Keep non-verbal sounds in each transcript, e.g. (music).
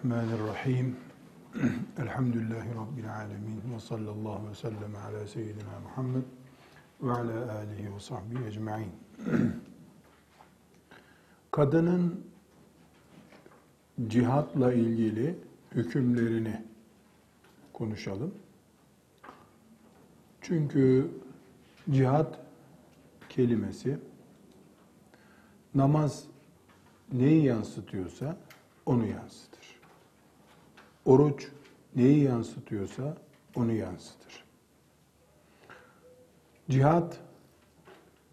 Bismillahirrahmanirrahim. (clears throat) Elhamdülillahi Rabbil alemin. Ve sallallahu ve sellem ala seyyidina Muhammed ve ala alihi ve sahbihi ecma'in. (clears throat) Kadının cihatla ilgili hükümlerini konuşalım. Çünkü cihat kelimesi namaz neyi yansıtıyorsa onu yansıtır. Oruç neyi yansıtıyorsa onu yansıtır. Cihat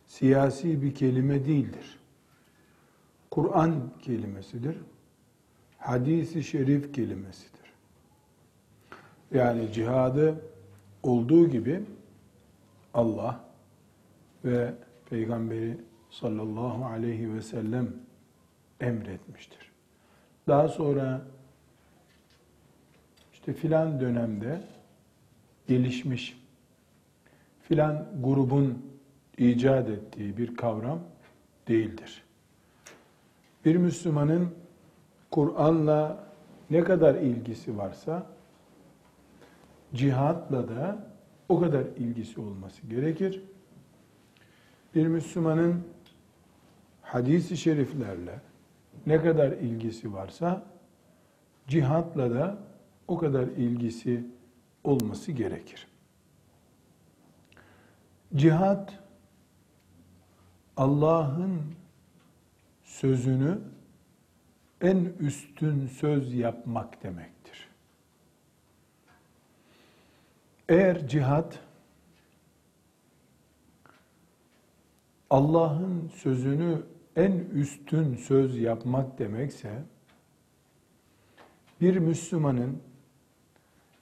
siyasi bir kelime değildir. Kur'an kelimesidir. Hadis-i şerif kelimesidir. Yani cihadı olduğu gibi Allah ve Peygamberi sallallahu aleyhi ve sellem emretmiştir. Daha sonra işte filan dönemde gelişmiş filan grubun icat ettiği bir kavram değildir. Bir Müslümanın Kur'an'la ne kadar ilgisi varsa cihatla da o kadar ilgisi olması gerekir. Bir Müslümanın hadis-i şeriflerle, ne kadar ilgisi varsa cihatla da o kadar ilgisi olması gerekir. Cihat Allah'ın sözünü en üstün söz yapmak demektir. Eğer cihat Allah'ın sözünü en üstün söz yapmak demekse bir Müslümanın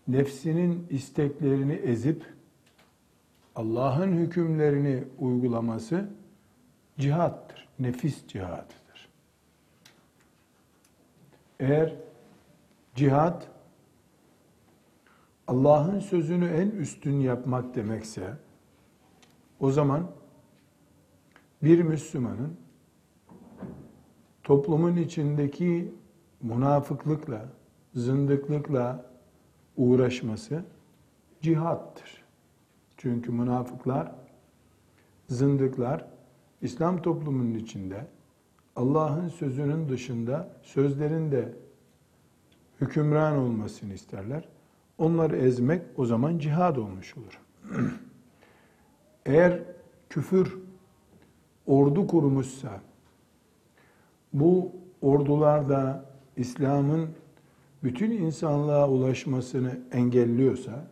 nefsinin isteklerini ezip Allah'ın hükümlerini uygulaması cihattır. Nefis cihadıdır. Eğer cihat Allah'ın sözünü en üstün yapmak demekse o zaman bir Müslümanın toplumun içindeki münafıklıkla, zındıklıkla uğraşması cihattır. Çünkü münafıklar, zındıklar İslam toplumunun içinde Allah'ın sözünün dışında sözlerin de hükümran olmasını isterler. Onları ezmek o zaman cihad olmuş olur. (clears throat) Eğer küfür ordu kurmuşsa, bu ordularda İslam'ın bütün insanlığa ulaşmasını engelliyorsa,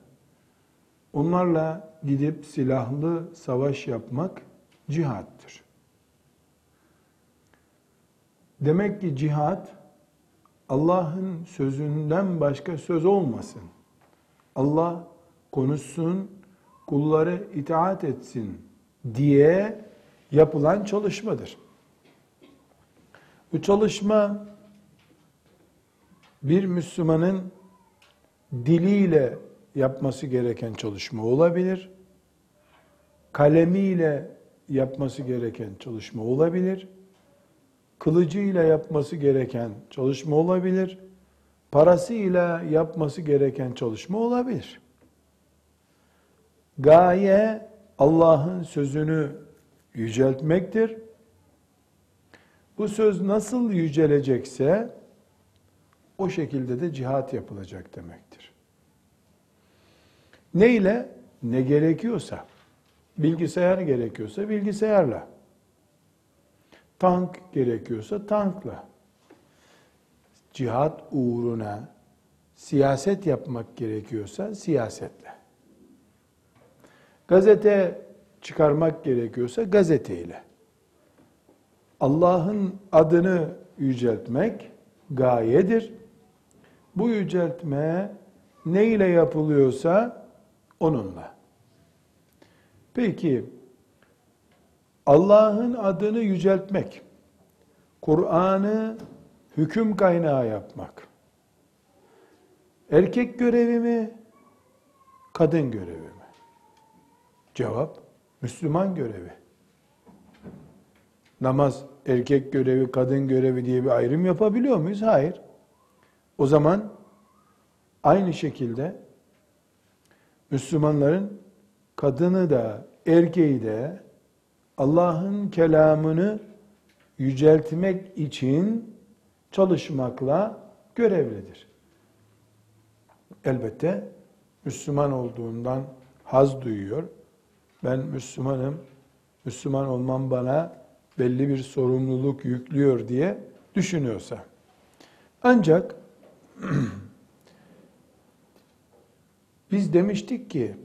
onlarla gidip silahlı savaş yapmak cihattır. Demek ki cihat, Allah'ın sözünden başka söz olmasın. Allah konuşsun, kulları itaat etsin diye yapılan çalışmadır. Bu çalışma bir Müslümanın diliyle yapması gereken çalışma olabilir. Kalemiyle yapması gereken çalışma olabilir. Kılıcıyla yapması gereken çalışma olabilir. Parasıyla yapması gereken çalışma olabilir. Gaye Allah'ın sözünü yüceltmektir. Bu söz nasıl yücelecekse o şekilde de cihat yapılacak demektir. Ne ile? Ne gerekiyorsa. Bilgisayar gerekiyorsa bilgisayarla. Tank gerekiyorsa tankla. Cihat uğruna siyaset yapmak gerekiyorsa siyasetle. Gazete çıkarmak gerekiyorsa gazeteyle. Allah'ın adını yüceltmek gayedir. Bu yüceltme ne ile yapılıyorsa onunla. Peki Allah'ın adını yüceltmek, Kur'an'ı hüküm kaynağı yapmak. Erkek görevi mi, kadın görevi mi? Cevap Müslüman görevi. Namaz erkek görevi, kadın görevi diye bir ayrım yapabiliyor muyuz? Hayır. O zaman aynı şekilde Müslümanların kadını da erkeği de Allah'ın kelamını yüceltmek için çalışmakla görevlidir. Elbette Müslüman olduğundan haz duyuyor. Ben Müslümanım, Müslüman olmam bana belli bir sorumluluk yüklüyor diye düşünüyorsa. Ancak (clears throat) biz demiştik ki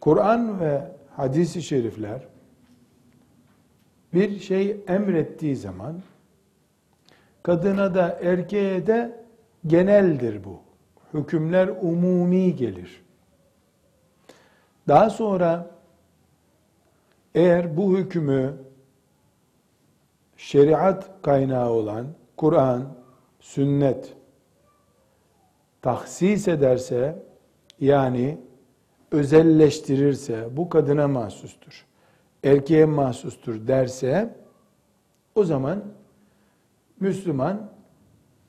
Kur'an ve hadis-i şerifler bir şey emrettiği zaman kadına da erkeğe de geneldir bu. Hükümler umumi gelir. Daha sonra eğer bu hükmü şeriat kaynağı olan Kur'an, sünnet tahsis ederse yani özelleştirirse bu kadına mahsustur. Erkeğe mahsustur derse o zaman Müslüman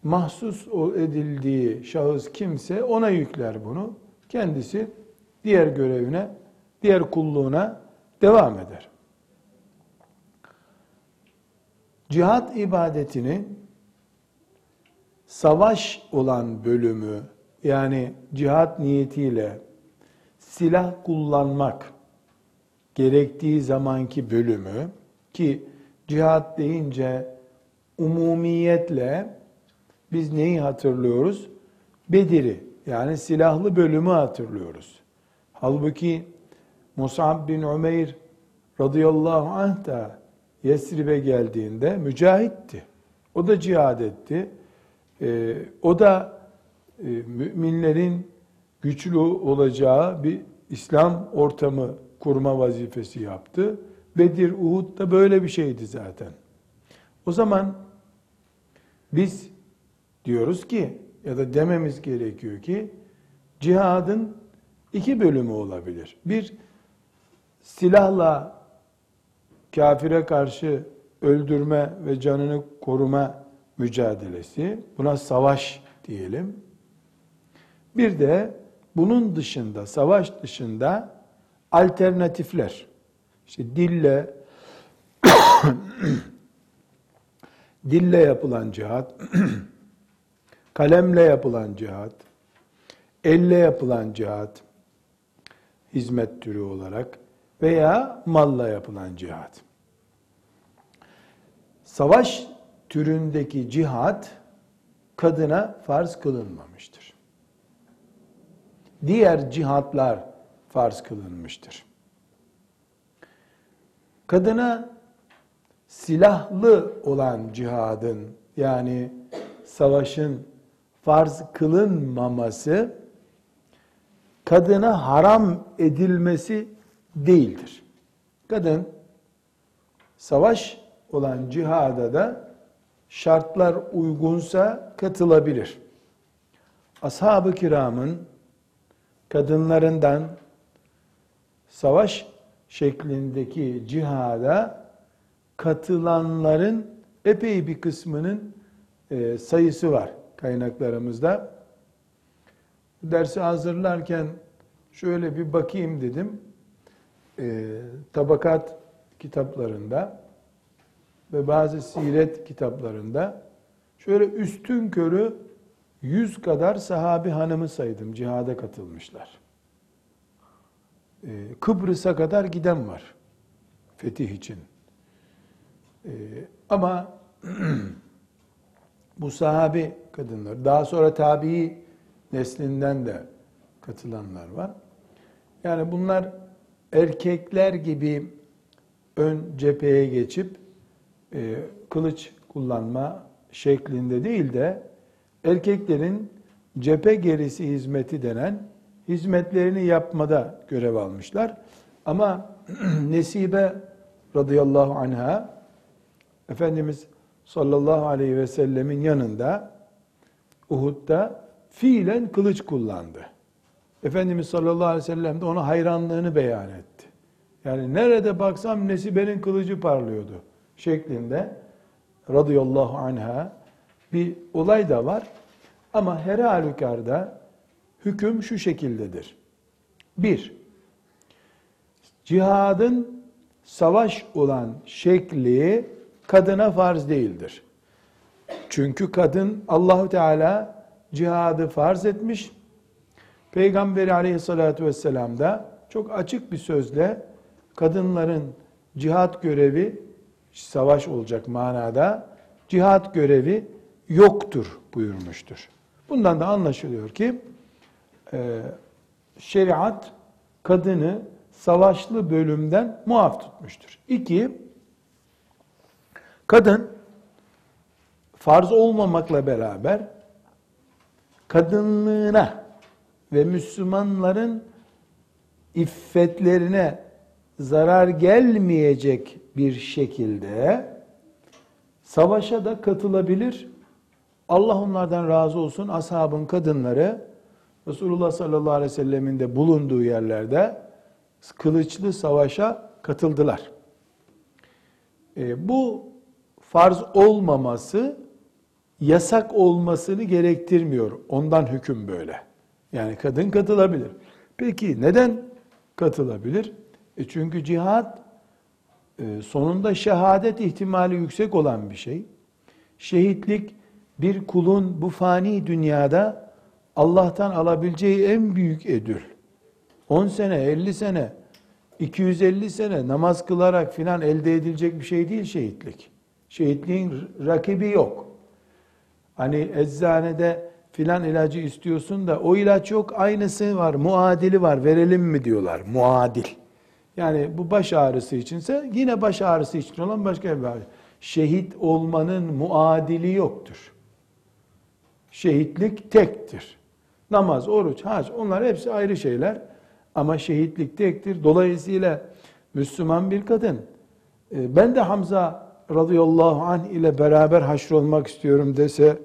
mahsus edildiği şahıs kimse ona yükler bunu. Kendisi diğer görevine, diğer kulluğuna devam eder. Cihat ibadetini savaş olan bölümü yani cihat niyetiyle silah kullanmak gerektiği zamanki bölümü ki cihat deyince umumiyetle biz neyi hatırlıyoruz? Bedir'i yani silahlı bölümü hatırlıyoruz. Halbuki Musab bin Umeyr radıyallahu anh da Yesrib'e geldiğinde mücahitti. O da cihad etti. Ee, o da e, müminlerin güçlü olacağı bir İslam ortamı kurma vazifesi yaptı. Bedir, Uhud da böyle bir şeydi zaten. O zaman biz diyoruz ki ya da dememiz gerekiyor ki cihadın iki bölümü olabilir. Bir, silahla kafire karşı öldürme ve canını koruma mücadelesi. Buna savaş diyelim. Bir de bunun dışında, savaş dışında alternatifler. İşte dille (coughs) dille yapılan cihat, (coughs) kalemle yapılan cihat, elle yapılan cihat, hizmet türü olarak veya malla yapılan cihat. Savaş türündeki cihat kadına farz kılınmamıştır. Diğer cihatlar farz kılınmıştır. Kadına silahlı olan cihadın yani savaşın farz kılınmaması kadına haram edilmesi değildir. Kadın savaş olan cihada da şartlar uygunsa katılabilir. Ashab-ı kiramın kadınlarından savaş şeklindeki cihada katılanların epey bir kısmının e, sayısı var kaynaklarımızda. Dersi hazırlarken şöyle bir bakayım dedim. E, tabakat kitaplarında ve bazı siret kitaplarında şöyle üstün körü yüz kadar sahabi hanımı saydım cihada katılmışlar. Ee, Kıbrıs'a kadar giden var fetih için. Ee, ama (clears throat) bu sahabi kadınlar, daha sonra tabii neslinden de katılanlar var. Yani bunlar erkekler gibi ön cepheye geçip e, kılıç kullanma şeklinde değil de erkeklerin cephe gerisi hizmeti denen hizmetlerini yapmada görev almışlar. Ama (clears throat) Nesibe radıyallahu anha Efendimiz sallallahu aleyhi ve sellemin yanında Uhud'da fiilen kılıç kullandı. Efendimiz sallallahu aleyhi ve sellem de ona hayranlığını beyan etti. Yani nerede baksam Nesibe'nin kılıcı parlıyordu şeklinde radıyallahu anha bir olay da var. Ama her halükarda hüküm şu şekildedir. Bir, cihadın savaş olan şekli kadına farz değildir. Çünkü kadın Allahu Teala cihadı farz etmiş. Peygamberi Aleyhisselatü vesselam da çok açık bir sözle kadınların cihat görevi savaş olacak manada cihat görevi yoktur buyurmuştur. Bundan da anlaşılıyor ki e, şeriat kadını savaşlı bölümden muaf tutmuştur. İki, kadın farz olmamakla beraber kadınlığına ve Müslümanların iffetlerine zarar gelmeyecek bir şekilde savaşa da katılabilir. Allah onlardan razı olsun. Ashabın kadınları Resulullah sallallahu aleyhi ve sellemin de bulunduğu yerlerde kılıçlı savaşa katıldılar. E, bu farz olmaması yasak olmasını gerektirmiyor. Ondan hüküm böyle. Yani kadın katılabilir. Peki neden katılabilir? E çünkü cihat sonunda şehadet ihtimali yüksek olan bir şey. Şehitlik bir kulun bu fani dünyada Allah'tan alabileceği en büyük ödül. 10 sene, 50 sene, 250 sene namaz kılarak filan elde edilecek bir şey değil şehitlik. Şehitliğin rakibi yok. Hani eczanede filan ilacı istiyorsun da o ilaç yok aynısı var, muadili var verelim mi diyorlar. Muadil. Yani bu baş ağrısı içinse yine baş ağrısı için olan başka bir ağrı. Şehit olmanın muadili yoktur. Şehitlik tektir. Namaz, oruç, hac onlar hepsi ayrı şeyler. Ama şehitlik tektir. Dolayısıyla Müslüman bir kadın e, ben de Hamza radıyallahu anh ile beraber haşrolmak istiyorum dese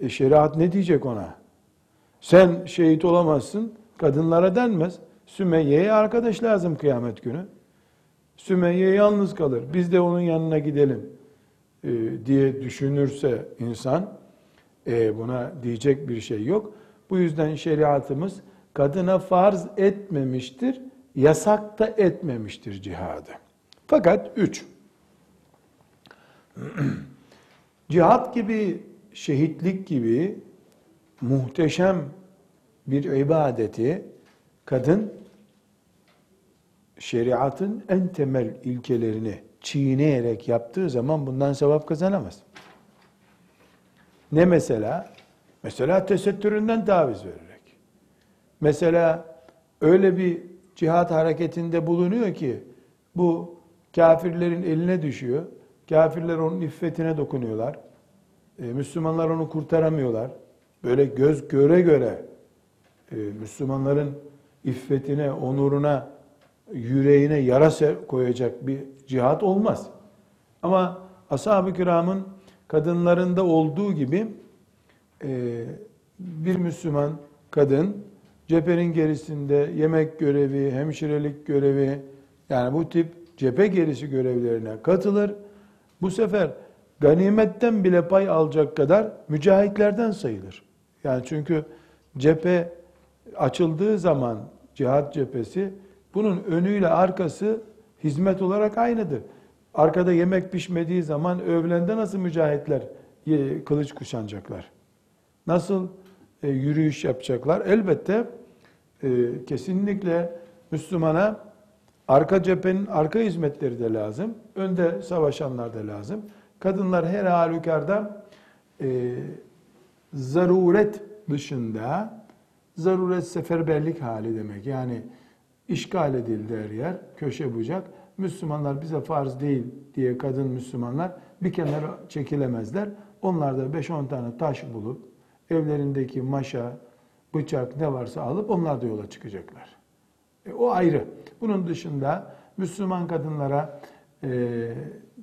e, şeriat ne diyecek ona? Sen şehit olamazsın. Kadınlara denmez. Sümeyye'ye arkadaş lazım kıyamet günü. Sümeyye yalnız kalır. Biz de onun yanına gidelim e, diye düşünürse insan e, buna diyecek bir şey yok. Bu yüzden şeriatımız kadına farz etmemiştir, yasak da etmemiştir cihadı. Fakat üç, (clears throat) cihat gibi, şehitlik gibi muhteşem bir ibadeti kadın şeriatın en temel ilkelerini çiğneyerek yaptığı zaman bundan sevap kazanamaz. Ne mesela? Mesela tesettüründen taviz vererek. Mesela öyle bir cihat hareketinde bulunuyor ki bu kafirlerin eline düşüyor. Kafirler onun iffetine dokunuyorlar. E, Müslümanlar onu kurtaramıyorlar. Böyle göz göre göre e, Müslümanların iffetine, onuruna, yüreğine yara koyacak bir cihat olmaz. Ama ashab-ı kiramın kadınlarında olduğu gibi e, bir Müslüman kadın cephenin gerisinde yemek görevi, hemşirelik görevi yani bu tip cephe gerisi görevlerine katılır. Bu sefer ganimetten bile pay alacak kadar mücahitlerden sayılır. Yani çünkü cephe açıldığı zaman cihat cephesi bunun önüyle arkası hizmet olarak aynıdır. Arkada yemek pişmediği zaman övlende nasıl mücahitler kılıç kuşanacaklar? Nasıl e, yürüyüş yapacaklar? Elbette e, kesinlikle Müslümana arka cephenin arka hizmetleri de lazım. Önde savaşanlar da lazım. Kadınlar her halükarda e, zaruret dışında zaruret seferberlik hali demek. Yani işgal edildi her yer, köşe bucak. Müslümanlar bize farz değil diye kadın Müslümanlar bir kenara çekilemezler. Onlar da 5-10 tane taş bulup evlerindeki maşa, bıçak ne varsa alıp onlar da yola çıkacaklar. E, o ayrı. Bunun dışında Müslüman kadınlara e,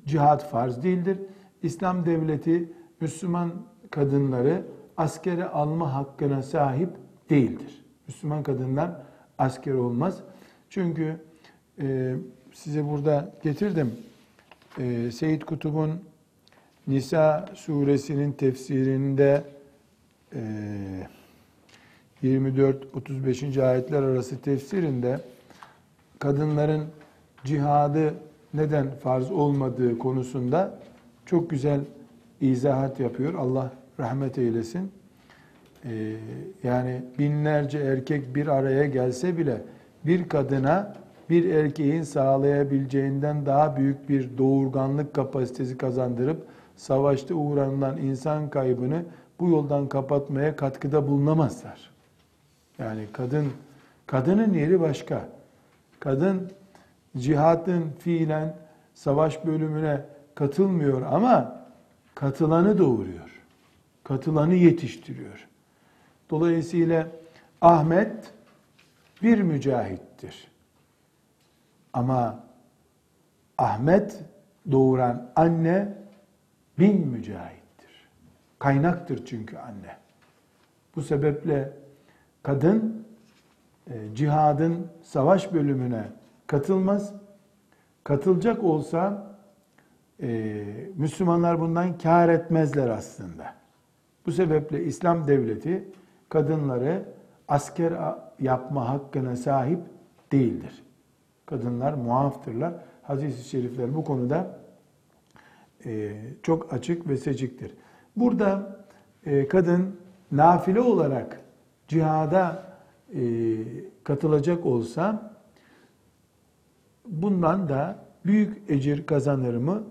cihat farz değildir. İslam devleti Müslüman kadınları askere alma hakkına sahip değildir. Müslüman kadınlar asker olmaz. Çünkü e, size burada getirdim. E, Seyyid Kutub'un Nisa suresinin tefsirinde 24-35. ayetler arası tefsirinde kadınların cihadı neden farz olmadığı konusunda çok güzel izahat yapıyor. Allah rahmet eylesin. Ee, yani binlerce erkek bir araya gelse bile bir kadına bir erkeğin sağlayabileceğinden daha büyük bir doğurganlık kapasitesi kazandırıp savaşta uğranılan insan kaybını bu yoldan kapatmaya katkıda bulunamazlar. Yani kadın kadının yeri başka. Kadın cihatın fiilen savaş bölümüne katılmıyor ama katılanı doğuruyor. Katılanı yetiştiriyor. Dolayısıyla Ahmet bir mücahittir. Ama Ahmet doğuran anne bin mücahittir. Kaynaktır çünkü anne. Bu sebeple kadın e, cihadın savaş bölümüne katılmaz. Katılacak olsa e, Müslümanlar bundan kar etmezler aslında. Bu sebeple İslam devleti kadınları asker yapma hakkına sahip değildir. Kadınlar muaftırlar. Hadis-i şerifler bu konuda e, çok açık ve seçiktir. Burada e, kadın nafile olarak cihada e, katılacak olsa bundan da büyük ecir kazanır mı?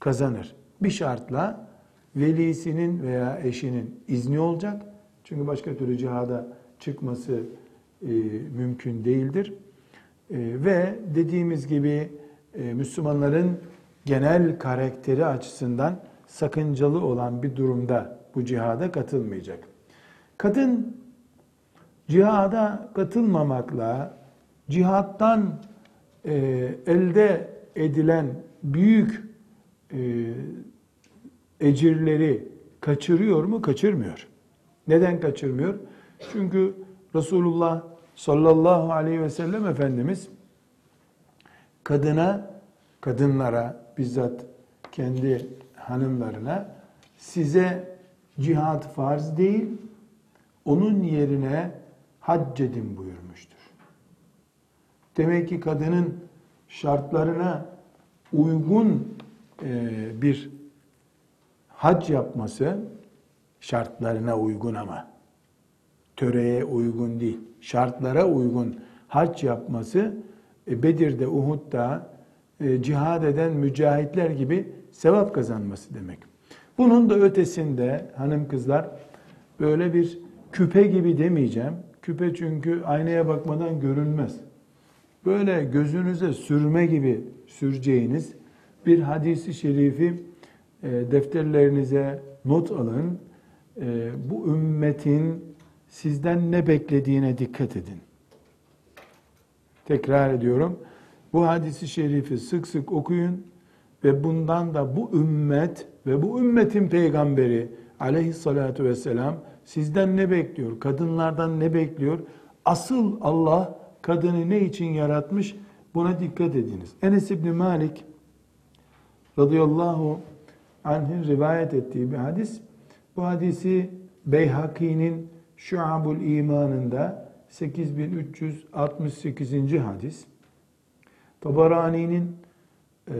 Kazanır. Bir şartla velisinin veya eşinin izni olacak. Çünkü başka türlü cihada çıkması e, mümkün değildir. E, ve dediğimiz gibi e, Müslümanların genel karakteri açısından sakıncalı olan bir durumda bu cihada katılmayacak. Kadın cihada katılmamakla cihattan e, elde edilen büyük e, ecirleri kaçırıyor mu? Kaçırmıyor. Neden kaçırmıyor? Çünkü Resulullah sallallahu aleyhi ve sellem Efendimiz kadına, kadınlara bizzat kendi hanımlarına size cihat farz değil, onun yerine hac edin buyurmuştur. Demek ki kadının şartlarına uygun bir hac yapması, şartlarına uygun ama, töreye uygun değil, şartlara uygun hac yapması, e, Bedir'de, Uhud'da e, cihad eden mücahitler gibi sevap kazanması demek. Bunun da ötesinde hanım kızlar böyle bir küpe gibi demeyeceğim. Küpe çünkü aynaya bakmadan görünmez. Böyle gözünüze sürme gibi süreceğiniz bir hadisi şerifi e, defterlerinize not alın. E, bu ümmetin sizden ne beklediğine dikkat edin. Tekrar ediyorum. Bu hadisi şerifi sık sık okuyun ve bundan da bu ümmet ve bu ümmetin peygamberi aleyhissalatu vesselam sizden ne bekliyor? Kadınlardan ne bekliyor? Asıl Allah kadını ne için yaratmış? Buna dikkat ediniz. Enes İbni Malik radıyallahu anh'in rivayet ettiği bir hadis. Bu hadisi Beyhaki'nin Şuabul İmanında 8368. hadis. Tabarani'nin e,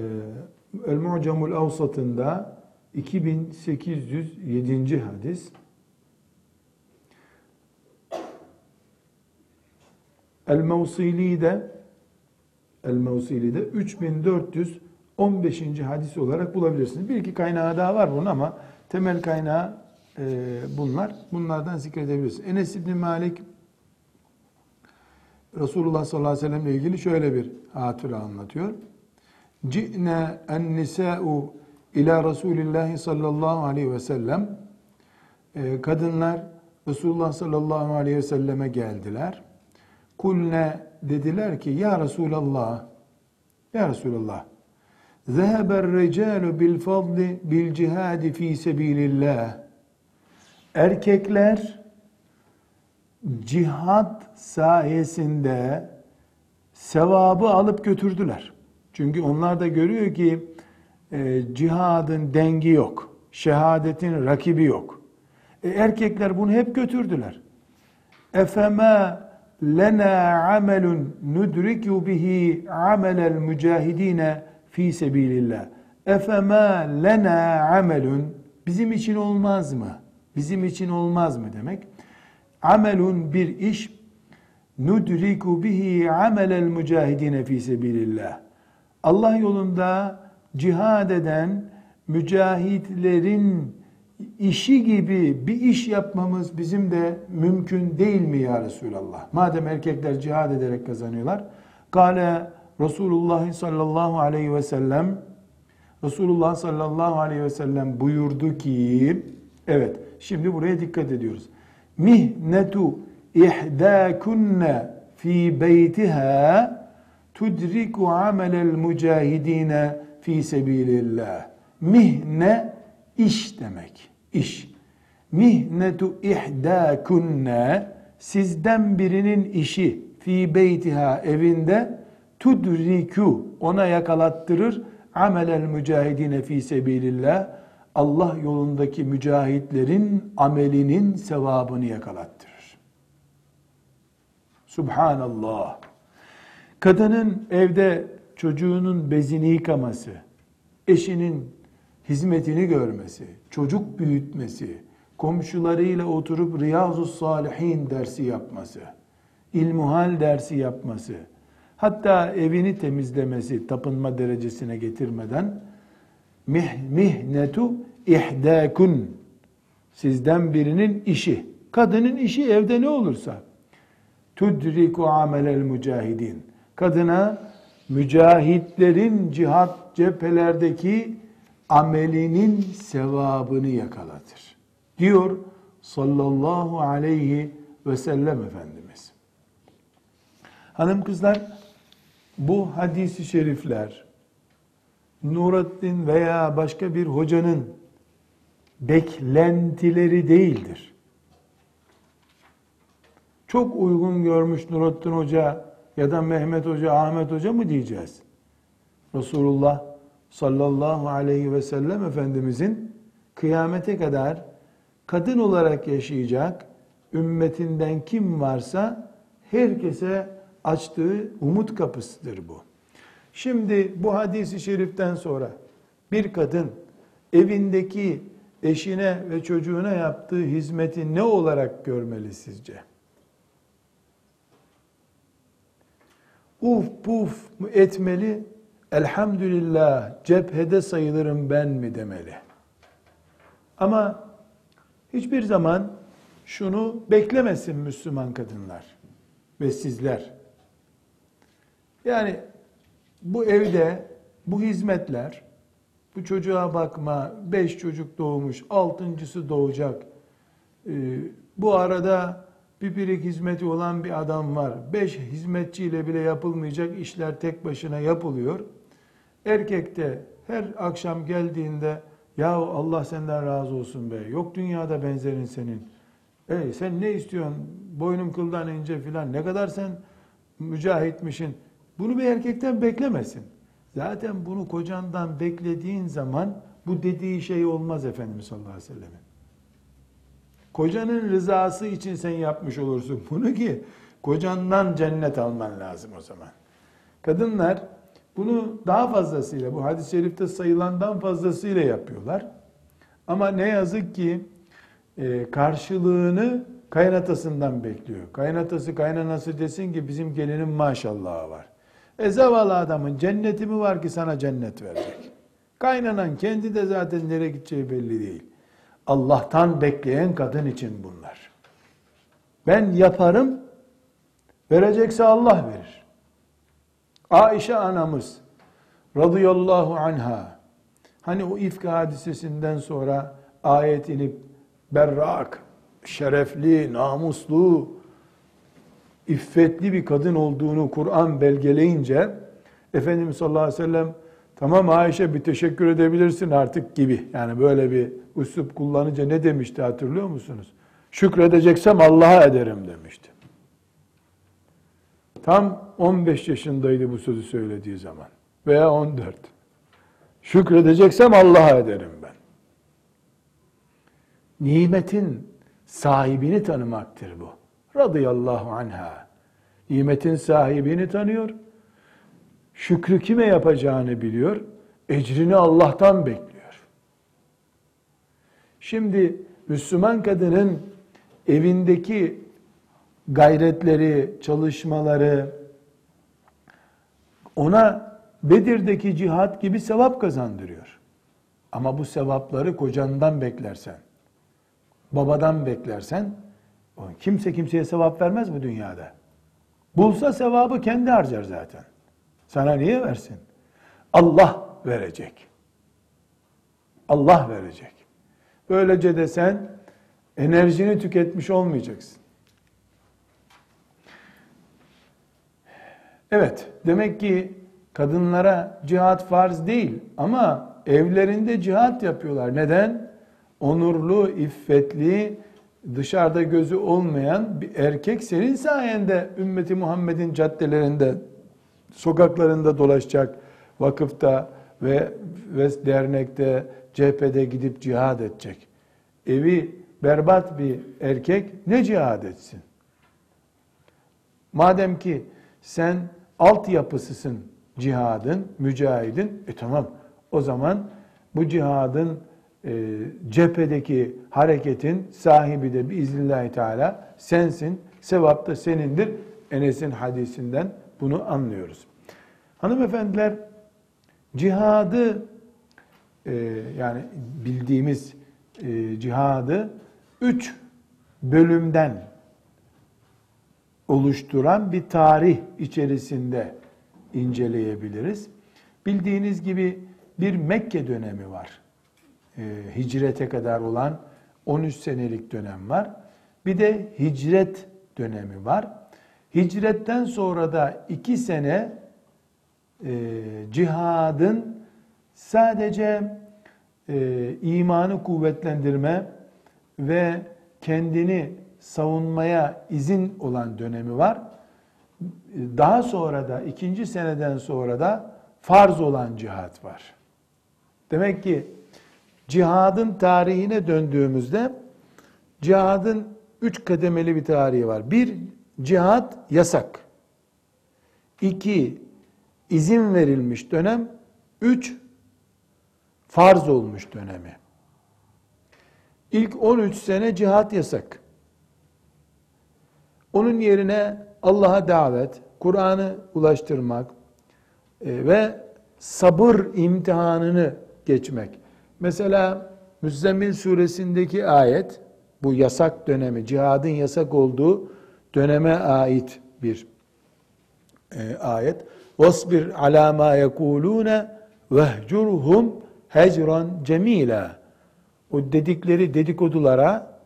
El-Mu'camul Avsat'ında 2807. hadis. El-Mevsili'de El-Mevsili'de 3415. hadis olarak bulabilirsiniz. Bir iki kaynağı daha var bunun ama temel kaynağı e, bunlar. Bunlardan zikredebilirsiniz. Enes İbni Malik Resulullah sallallahu aleyhi ve sellem ile ilgili şöyle bir hatıra anlatıyor. Ci'ne en nisa'u ila Resulillahi sallallahu aleyhi ve sellem e, kadınlar Resulullah sallallahu aleyhi ve selleme geldiler. Kulne dediler ki ya Resulallah ya Resulallah bil fadli bil cihadi fi sebilillah erkekler cihat sayesinde sevabı alıp götürdüler. Çünkü onlar da görüyor ki e, cihadın dengi yok. Şehadetin rakibi yok. E, erkekler bunu hep götürdüler. Efema lena amelun nudriku bihi amelel mücahidine fi sebilillah. Efema lena amelun bizim için olmaz mı? Bizim için olmaz mı demek? Amelun bir iş nudriku bihi amelel mücahidine fi sebilillah. Allah yolunda cihad eden mücahitlerin işi gibi bir iş yapmamız bizim de mümkün değil mi ya Resulallah? Madem erkekler cihad ederek kazanıyorlar. Kale Resulullah sallallahu aleyhi ve sellem Resulullah sallallahu aleyhi ve sellem buyurdu ki evet şimdi buraya dikkat ediyoruz. Mihnetu ihdâkunne fi beytiha tudriku amelel mücahidine fi sebilillah. Mihne iş demek. İş. Mihnetu ihdâkunne sizden birinin işi fi beytiha evinde tudriku ona yakalattırır amelel mücahidine fi sebilillah Allah yolundaki mücahitlerin amelinin sevabını yakalattırır. Subhanallah. Kadının evde çocuğunun bezini yıkaması, eşinin hizmetini görmesi, çocuk büyütmesi, komşularıyla oturup Riyazu Salihin dersi yapması, ilmuhal dersi yapması, hatta evini temizlemesi tapınma derecesine getirmeden mih, mihnetu ihdakun sizden birinin işi. Kadının işi evde ne olursa tudriku amelel mücahidin. Kadına mücahitlerin cihat cephelerdeki amelinin sevabını yakalatır. Diyor sallallahu aleyhi ve sellem Efendimiz. Hanım kızlar bu hadisi şerifler Nurattin veya başka bir hocanın beklentileri değildir. Çok uygun görmüş Nurattin Hoca ya da Mehmet Hoca, Ahmet Hoca mı diyeceğiz? Resulullah sallallahu aleyhi ve sellem Efendimizin kıyamete kadar kadın olarak yaşayacak ümmetinden kim varsa herkese açtığı umut kapısıdır bu. Şimdi bu hadisi şeriften sonra bir kadın evindeki eşine ve çocuğuna yaptığı hizmeti ne olarak görmeli sizce? Uf puf mu etmeli? Elhamdülillah cephede sayılırım ben mi demeli? Ama hiçbir zaman şunu beklemesin Müslüman kadınlar ve sizler. Yani bu evde bu hizmetler, bu çocuğa bakma, beş çocuk doğmuş, altıncısı doğacak. Ee, bu arada bir birik hizmeti olan bir adam var. Beş hizmetçiyle bile yapılmayacak işler tek başına yapılıyor. Erkek de her akşam geldiğinde ya Allah senden razı olsun be. Yok dünyada benzerin senin. Ey sen ne istiyorsun? Boynum kıldan ince filan. Ne kadar sen mücahitmişin. Bunu bir erkekten beklemesin. Zaten bunu kocandan beklediğin zaman bu dediği şey olmaz Efendimiz sallallahu aleyhi ve sellem'in. Kocanın rızası için sen yapmış olursun (laughs) bunu ki kocandan cennet alman lazım o zaman. Kadınlar bunu daha fazlasıyla, bu hadis-i şerifte sayılandan fazlasıyla yapıyorlar. Ama ne yazık ki e, karşılığını kaynatasından bekliyor. Kaynatası kaynanası desin ki bizim gelinin maşallahı var. E zavallı adamın cenneti mi var ki sana cennet verecek? Kaynanan kendi de zaten nereye gideceği belli değil. Allah'tan bekleyen kadın için bunlar. Ben yaparım, verecekse Allah verir. Ayşe anamız radıyallahu anha hani o ifk hadisesinden sonra ayet inip berrak, şerefli, namuslu, iffetli bir kadın olduğunu Kur'an belgeleyince Efendimiz sallallahu aleyhi ve sellem tamam Ayşe bir teşekkür edebilirsin artık gibi. Yani böyle bir üslup kullanınca ne demişti hatırlıyor musunuz? Şükredeceksem Allah'a ederim demişti. Tam 15 yaşındaydı bu sözü söylediği zaman veya 14. Şükredeceksem Allah'a ederim ben. Nimetin sahibini tanımaktır bu. Radıyallahu anha. Nimetin sahibini tanıyor. Şükrü kime yapacağını biliyor. Ecrini Allah'tan bekliyor. Şimdi Müslüman kadının evindeki gayretleri, çalışmaları ona Bedir'deki cihat gibi sevap kazandırıyor. Ama bu sevapları kocandan beklersen, babadan beklersen, kimse kimseye sevap vermez bu dünyada. Bulsa sevabı kendi harcar zaten. Sana niye versin? Allah verecek. Allah verecek. Böylece de sen enerjini tüketmiş olmayacaksın. Evet, demek ki kadınlara cihat farz değil ama evlerinde cihat yapıyorlar. Neden? Onurlu, iffetli, dışarıda gözü olmayan bir erkek senin sayende ümmeti Muhammed'in caddelerinde, sokaklarında dolaşacak, vakıfta ve, ve dernekte, cephede gidip cihad edecek. Evi berbat bir erkek ne cihad etsin? Madem ki sen altyapısısın cihadın, mücahidin, e tamam o zaman bu cihadın e, cephedeki hareketin sahibi de biiznillahü teala sensin, sevap da senindir. Enes'in hadisinden bunu anlıyoruz. Hanımefendiler, cihadı e, yani bildiğimiz e, cihadı üç bölümden oluşturan bir tarih içerisinde inceleyebiliriz. Bildiğiniz gibi bir Mekke dönemi var. E, hicrete kadar olan 13 senelik dönem var. Bir de hicret dönemi var. Hicretten sonra da iki sene e, cihadın sadece e, imanı kuvvetlendirme ve kendini savunmaya izin olan dönemi var. Daha sonra da ikinci seneden sonra da farz olan cihat var. Demek ki cihadın tarihine döndüğümüzde cihadın üç kademeli bir tarihi var. Bir, cihat yasak. İki, izin verilmiş dönem. Üç, farz olmuş dönemi. İlk 13 sene cihat yasak. Onun yerine Allah'a davet, Kur'an'ı ulaştırmak e, ve sabır imtihanını geçmek. Mesela Müzzemmil suresindeki ayet, bu yasak dönemi, cihadın yasak olduğu döneme ait bir e, ayet. وَاصْبِرْ عَلَى مَا يَقُولُونَ وَهْجُرْهُمْ hecran cemila. O dedikleri dedikodulara,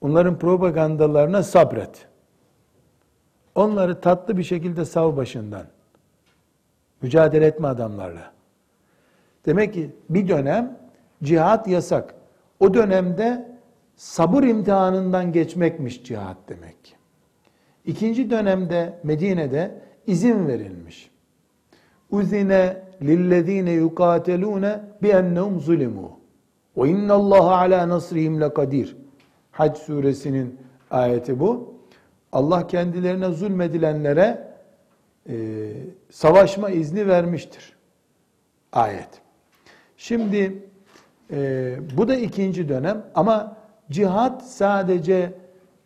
onların propagandalarına sabret. Onları tatlı bir şekilde sav başından. Mücadele etme adamlarla. Demek ki bir dönem cihat yasak. O dönemde sabır imtihanından geçmekmiş cihat demek ki. İkinci dönemde Medine'de izin verilmiş. Uzine lillezine yukatelune bi ennehum zulimu. Ve innallaha ala nasrihim lekadir. Hac suresinin ayeti bu. Allah kendilerine zulmedilenlere e, savaşma izni vermiştir. Ayet. Şimdi e, bu da ikinci dönem ama cihat sadece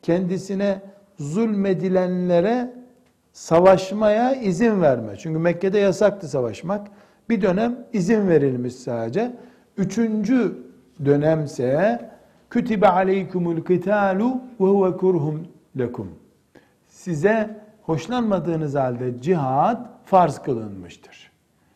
kendisine zulmedilenlere savaşmaya izin verme. Çünkü Mekke'de yasaktı savaşmak. Bir dönem izin verilmiş sadece. Üçüncü dönemse kütibe aleykumul kitalu ve huve kurhum lekum. Size hoşlanmadığınız halde cihad farz kılınmıştır.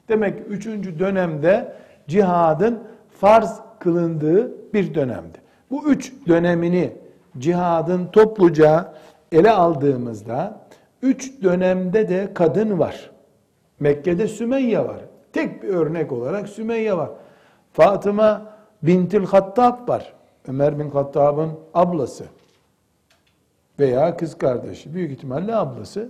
Demek üçüncü dönemde cihadın farz kılındığı bir dönemdi. Bu üç dönemini cihadın topluca ele aldığımızda üç dönemde de kadın var. Mekke'de Sümeyye var. Tek bir örnek olarak Sümeyye var. Fatıma bintil Hattab var. Ömer bin Hattab'ın ablası. Veya kız kardeşi. Büyük ihtimalle ablası.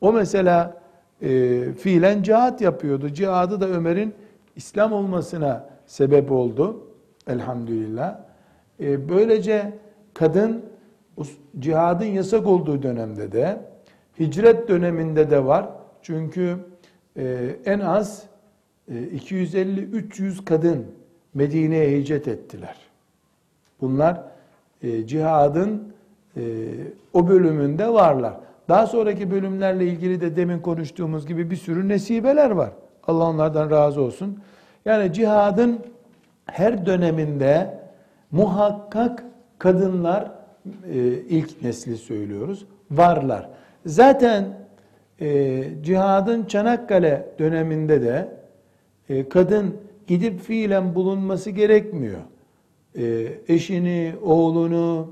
O mesela e, fiilen cihat yapıyordu. Cihadı da Ömer'in İslam olmasına sebep oldu. Elhamdülillah. E, böylece kadın cihadın yasak olduğu dönemde de hicret döneminde de var. Çünkü e, en az 250-300 kadın Medine'ye hicret ettiler. Bunlar cihadın o bölümünde varlar. Daha sonraki bölümlerle ilgili de demin konuştuğumuz gibi bir sürü nesibeler var. Allah onlardan razı olsun. Yani cihadın her döneminde muhakkak kadınlar e, ilk nesli söylüyoruz varlar. Zaten e, cihadın Çanakkale döneminde de e, kadın gidip fiilen bulunması gerekmiyor. Eşini, oğlunu,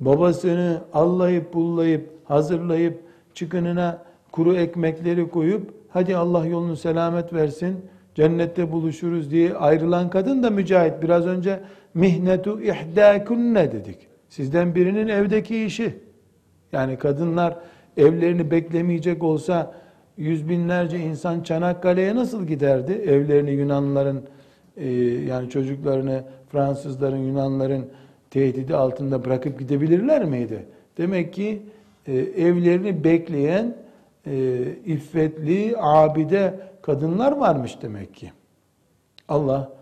babasını allayıp bullayıp hazırlayıp çıkınına kuru ekmekleri koyup hadi Allah yolunu selamet versin cennette buluşuruz diye ayrılan kadın da mücahit. Biraz önce mihnetu ihdâkunne dedik. Sizden birinin evdeki işi. Yani kadınlar evlerini beklemeyecek olsa yüz binlerce insan Çanakkale'ye nasıl giderdi? Evlerini Yunanlıların e, yani çocuklarını Fransızların, Yunanların tehdidi altında bırakıp gidebilirler miydi? Demek ki e, evlerini bekleyen e, iffetli, abide kadınlar varmış demek ki. Allah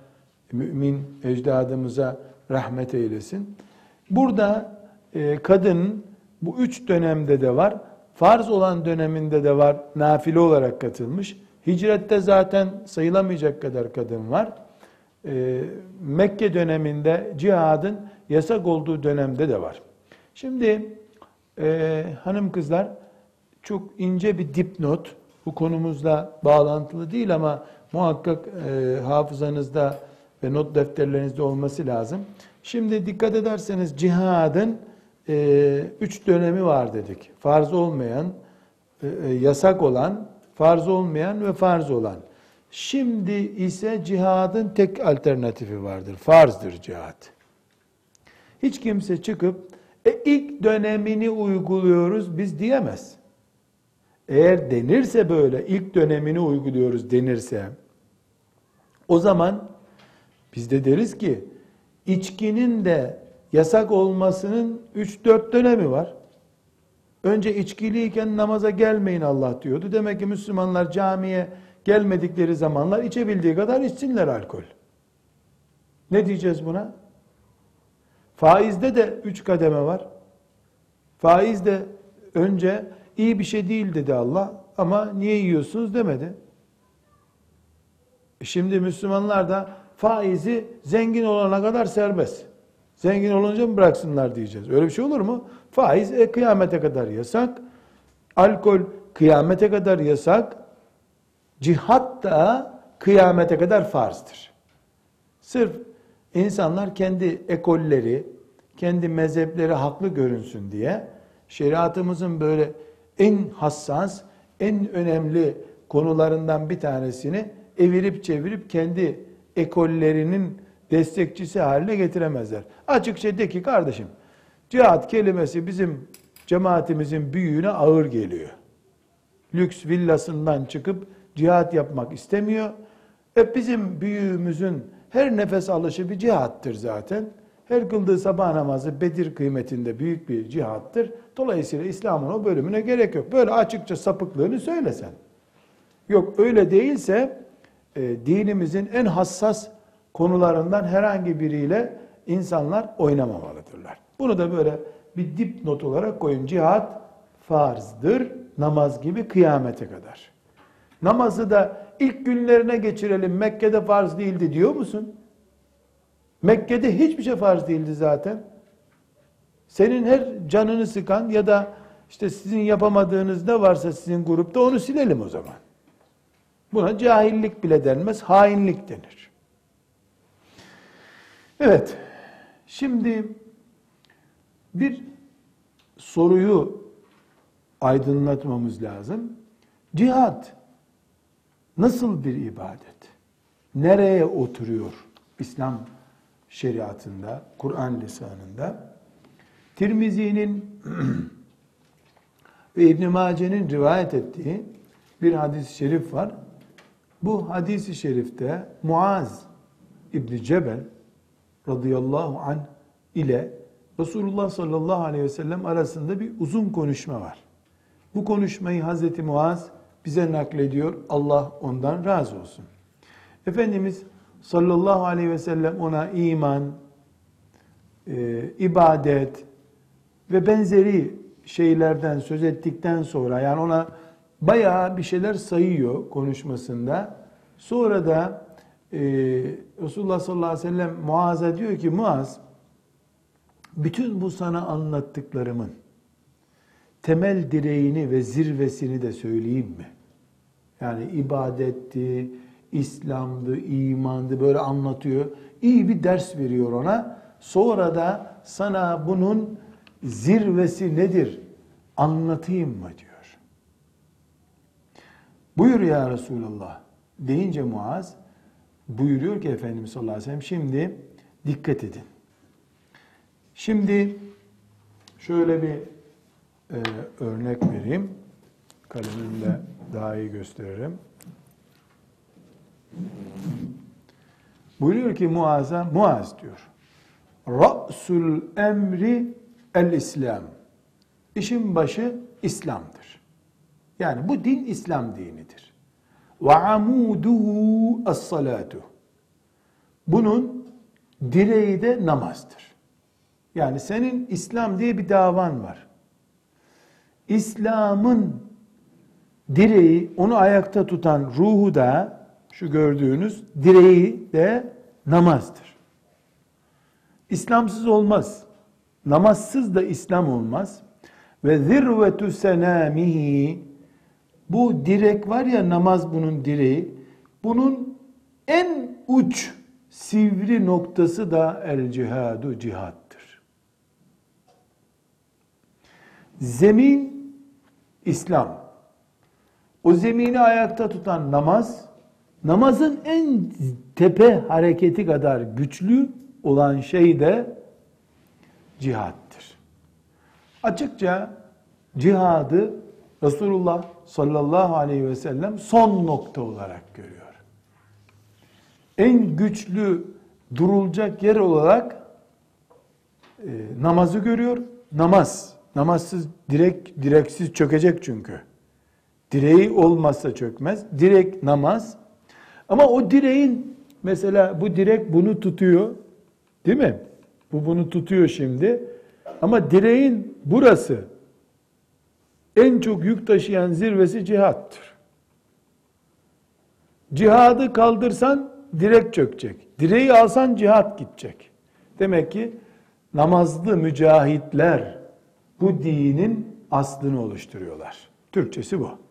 mümin ecdadımıza rahmet eylesin. Burada e, kadın bu üç dönemde de var. Farz olan döneminde de var. Nafile olarak katılmış. Hicrette zaten sayılamayacak kadar kadın var. E, Mekke döneminde cihadın yasak olduğu dönemde de var. Şimdi e, hanım kızlar çok ince bir dipnot. Bu konumuzla bağlantılı değil ama muhakkak e, hafızanızda ve not defterlerinizde olması lazım. Şimdi dikkat ederseniz cihadın e, üç dönemi var dedik. Farz olmayan, e, e, yasak olan, farz olmayan ve farz olan. Şimdi ise cihadın tek alternatifi vardır. Farzdır cihad. Hiç kimse çıkıp e, ilk dönemini uyguluyoruz biz diyemez. Eğer denirse böyle ilk dönemini uyguluyoruz denirse o zaman biz de deriz ki içkinin de yasak olmasının 3-4 dönemi var. Önce içkiliyken namaza gelmeyin Allah diyordu. Demek ki Müslümanlar camiye gelmedikleri zamanlar içebildiği kadar içsinler alkol. Ne diyeceğiz buna? Faizde de üç kademe var. Faiz de önce iyi bir şey değil dedi Allah ama niye yiyorsunuz demedi. Şimdi Müslümanlar da faizi zengin olana kadar serbest. Zengin olunca mı bıraksınlar diyeceğiz. Öyle bir şey olur mu? Faiz e, kıyamete kadar yasak. Alkol kıyamete kadar yasak. Cihat da kıyamete kadar farzdır. Sırf insanlar kendi ekolleri, kendi mezhepleri haklı görünsün diye şeriatımızın böyle en hassas, en önemli konularından bir tanesini evirip çevirip kendi ekollerinin destekçisi haline getiremezler. Açıkça de ki kardeşim, cihat kelimesi bizim cemaatimizin büyüğüne ağır geliyor. Lüks villasından çıkıp cihat yapmak istemiyor. E bizim büyüğümüzün her nefes alışı bir cihattır zaten. Her kıldığı sabah namazı Bedir kıymetinde büyük bir cihattır. Dolayısıyla İslam'ın o bölümüne gerek yok. Böyle açıkça sapıklığını söylesen. Yok öyle değilse e, dinimizin en hassas konularından herhangi biriyle insanlar oynamamalıdırlar. Bunu da böyle bir dipnot olarak koyun. Cihat farzdır, namaz gibi kıyamete kadar. Namazı da ilk günlerine geçirelim, Mekke'de farz değildi diyor musun? Mekke'de hiçbir şey farz değildi zaten. Senin her canını sıkan ya da işte sizin yapamadığınız ne varsa sizin grupta onu silelim o zaman. Buna cahillik bile denmez, hainlik denir. Evet, şimdi bir soruyu aydınlatmamız lazım. Cihat nasıl bir ibadet? Nereye oturuyor İslam şeriatında, Kur'an lisanında? Tirmizi'nin (clears throat) ve İbn Mace'nin rivayet ettiği bir hadis-i şerif var. Bu hadis-i şerifte Muaz İbn Cebel radıyallahu anh ile Resulullah sallallahu aleyhi ve sellem arasında bir uzun konuşma var. Bu konuşmayı Hazreti Muaz bize naklediyor. Allah ondan razı olsun. Efendimiz sallallahu aleyhi ve sellem ona iman, e, ibadet ve benzeri şeylerden söz ettikten sonra yani ona bayağı bir şeyler sayıyor konuşmasında. Sonra da e, Resulullah sallallahu aleyhi ve sellem Muaz'a diyor ki Muaz bütün bu sana anlattıklarımın temel direğini ve zirvesini de söyleyeyim mi? Yani ibadetti, İslam'dı, imandı böyle anlatıyor. İyi bir ders veriyor ona. Sonra da sana bunun zirvesi nedir anlatayım mı diyor. Buyur ya Resulallah deyince Muaz buyuruyor ki Efendimiz sallallahu aleyhi ve sellem şimdi dikkat edin. Şimdi şöyle bir e, örnek vereyim. Kalemimle daha iyi gösteririm. Buyuruyor ki Muaz'a, Muaz diyor. Ra'sul emri el İslam. İşin başı İslam'dır. Yani bu din İslam dinidir. Ve amuduhu as-salatu. Bunun direği de namazdır. Yani senin İslam diye bir davan var. İslam'ın direği, onu ayakta tutan ruhu da şu gördüğünüz direği de namazdır. İslamsız olmaz. Namazsız da İslam olmaz. Ve zirvetu senamihi bu direk var ya namaz bunun direği. Bunun en uç sivri noktası da el cihadu cihattır. Zemin İslam. O zemini ayakta tutan namaz, namazın en tepe hareketi kadar güçlü olan şey de cihattır. Açıkça cihadı Resulullah sallallahu aleyhi ve sellem son nokta olarak görüyor. En güçlü durulacak yer olarak e, namazı görüyor. Namaz. Namazsız direk direksiz çökecek çünkü. Direği olmazsa çökmez. Direk namaz. Ama o direğin mesela bu direk bunu tutuyor. Değil mi? Bu bunu tutuyor şimdi. Ama direğin burası en çok yük taşıyan zirvesi cihattır. Cihadı kaldırsan direk çökecek. Direği alsan cihat gidecek. Demek ki namazlı mücahitler bu dinin aslını oluşturuyorlar. Türkçesi bu.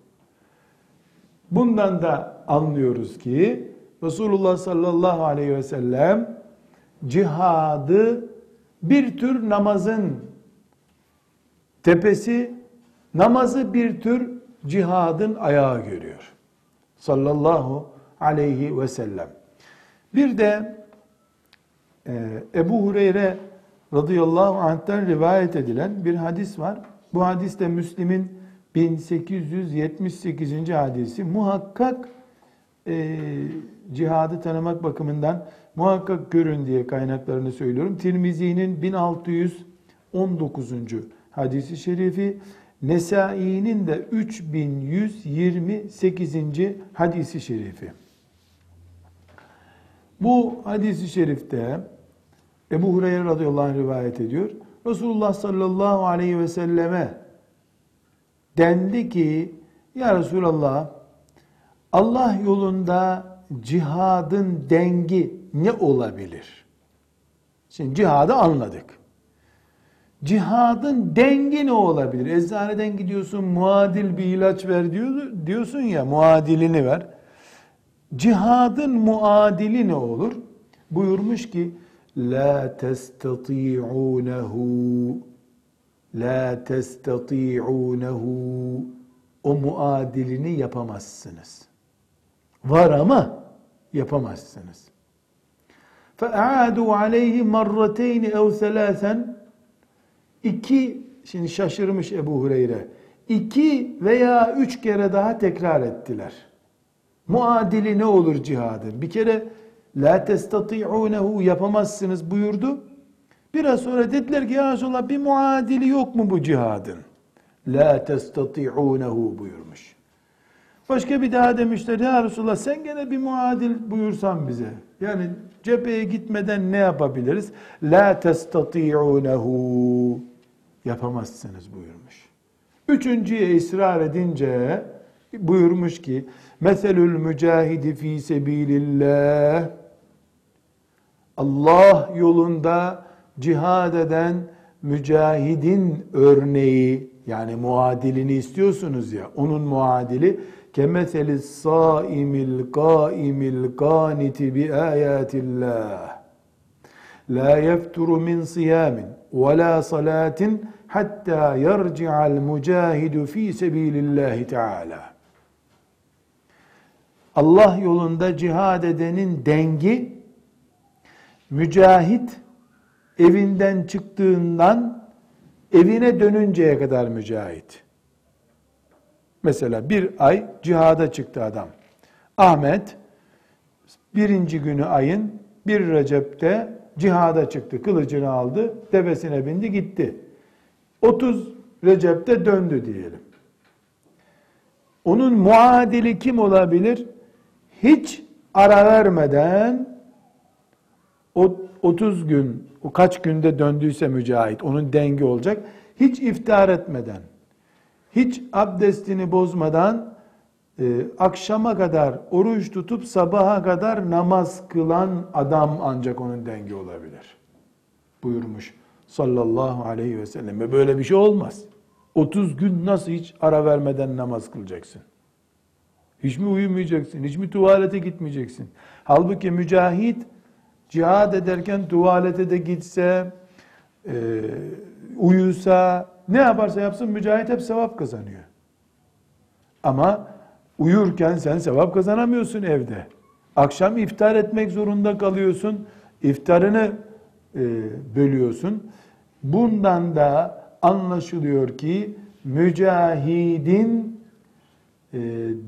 Bundan da anlıyoruz ki Resulullah sallallahu aleyhi ve sellem cihadı bir tür namazın tepesi, namazı bir tür cihadın ayağı görüyor. Sallallahu aleyhi ve sellem. Bir de e, Ebu Hureyre radıyallahu anh'ten rivayet edilen bir hadis var. Bu hadis de Müslim'in 1878. hadisi. Muhakkak e, cihadı tanımak bakımından muhakkak görün diye kaynaklarını söylüyorum. Tirmizi'nin 1619. hadisi şerifi, Nesai'nin de 3128. hadisi şerifi. Bu hadisi şerifte Ebu Hureyre radıyallahu anh rivayet ediyor. Resulullah sallallahu aleyhi ve selleme dendi ki ya Resulallah Allah yolunda cihadın dengi ne olabilir? Şimdi cihadı anladık. Cihadın dengi ne olabilir? Eczaneden gidiyorsun muadil bir ilaç ver diyorsun ya muadilini ver. Cihadın muadili ne olur? Buyurmuş ki la testati'unehu la testati'unehu o muadilini yapamazsınız. Var ama yapamazsınız. فَاَعَادُوا عَلَيْهِ مَرَّتَيْنِ اَوْ ثَلَاثًا İki, şimdi şaşırmış Ebu Hureyre. İki veya üç kere daha tekrar ettiler. Muadili ne olur cihadın? Bir kere la testati'unehu yapamazsınız buyurdu. Biraz sonra dediler ki ya Resulallah bir muadili yok mu bu cihadın? La testati'unehu buyurmuş. Başka bir daha demişler ya Resulallah sen gene bir muadil buyursan bize. Yani cepheye gitmeden ne yapabiliriz? La testati'unehu yapamazsınız buyurmuş. Üçüncüye ısrar edince buyurmuş ki meselül mücahidi fi sebilillah Allah yolunda cihad eden mücahidin örneği yani muadilini istiyorsunuz ya onun muadili kemeseli saimil kaimil kaniti bi ayatillah. La yefturu min siyamin ve la salatin hatta yerci'al mücahidu fi sebilillahi teala Allah yolunda cihad edenin dengi mücahit evinden çıktığından evine dönünceye kadar mücahit. Mesela bir ay cihada çıktı adam. Ahmet birinci günü ayın bir Recep'te cihada çıktı. Kılıcını aldı, devesine bindi gitti. 30 Recep'te döndü diyelim. Onun muadili kim olabilir? Hiç ara vermeden o 30 gün, o kaç günde döndüyse mücahit, onun dengi olacak. Hiç iftar etmeden, hiç abdestini bozmadan, e, akşama kadar oruç tutup sabaha kadar namaz kılan adam ancak onun dengi olabilir. Buyurmuş sallallahu aleyhi ve sellem. Ve böyle bir şey olmaz. 30 gün nasıl hiç ara vermeden namaz kılacaksın? Hiç mi uyumayacaksın? Hiç mi tuvalete gitmeyeceksin? Halbuki mücahit cihad ederken tuvalete de gitse, e, uyusa, ne yaparsa yapsın mücahit hep sevap kazanıyor. Ama uyurken sen sevap kazanamıyorsun evde. Akşam iftar etmek zorunda kalıyorsun. İftarını e, bölüyorsun. Bundan da anlaşılıyor ki mücahidin e,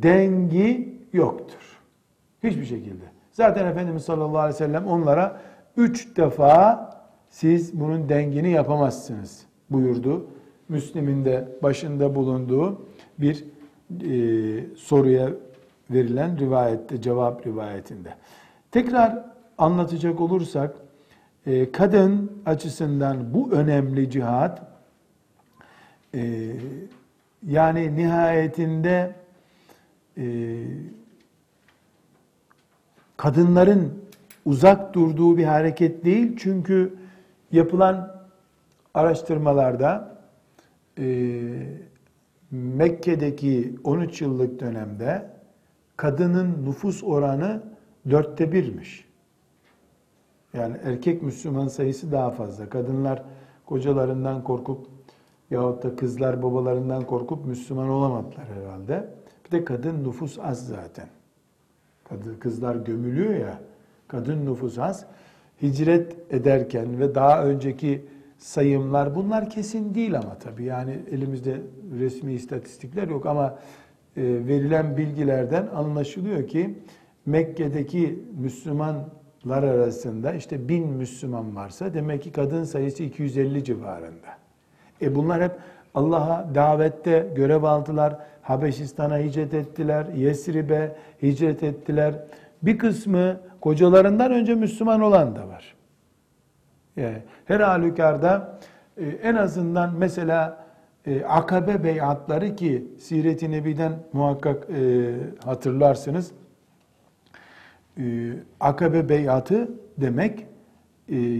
dengi yoktur. Hiçbir şekilde. Zaten Efendimiz sallallahu aleyhi ve sellem onlara üç defa siz bunun dengini yapamazsınız buyurdu. Müslim'in de başında bulunduğu bir e, soruya verilen rivayette, cevap rivayetinde. Tekrar anlatacak olursak, e, kadın açısından bu önemli cihat, e, yani nihayetinde e, kadınların uzak durduğu bir hareket değil. Çünkü yapılan araştırmalarda e, Mekke'deki 13 yıllık dönemde kadının nüfus oranı dörtte birmiş. Yani erkek Müslüman sayısı daha fazla. Kadınlar kocalarından korkup yahut da kızlar babalarından korkup Müslüman olamadılar herhalde. Bir de kadın nüfus az zaten. Kızlar gömülüyor ya, kadın nüfus az. Hicret ederken ve daha önceki sayımlar bunlar kesin değil ama tabii yani elimizde resmi istatistikler yok ama e, verilen bilgilerden anlaşılıyor ki Mekke'deki Müslümanlar arasında işte bin Müslüman varsa demek ki kadın sayısı 250 civarında. E bunlar hep Allah'a davette görev aldılar. Habeşistan'a hicret ettiler. Yesrib'e hicret ettiler. Bir kısmı kocalarından önce Müslüman olan da var. Yani her halükarda e, en azından mesela e, akabe beyatları ki Siret-i Nebi'den muhakkak e, hatırlarsınız. Akabe beyatı demek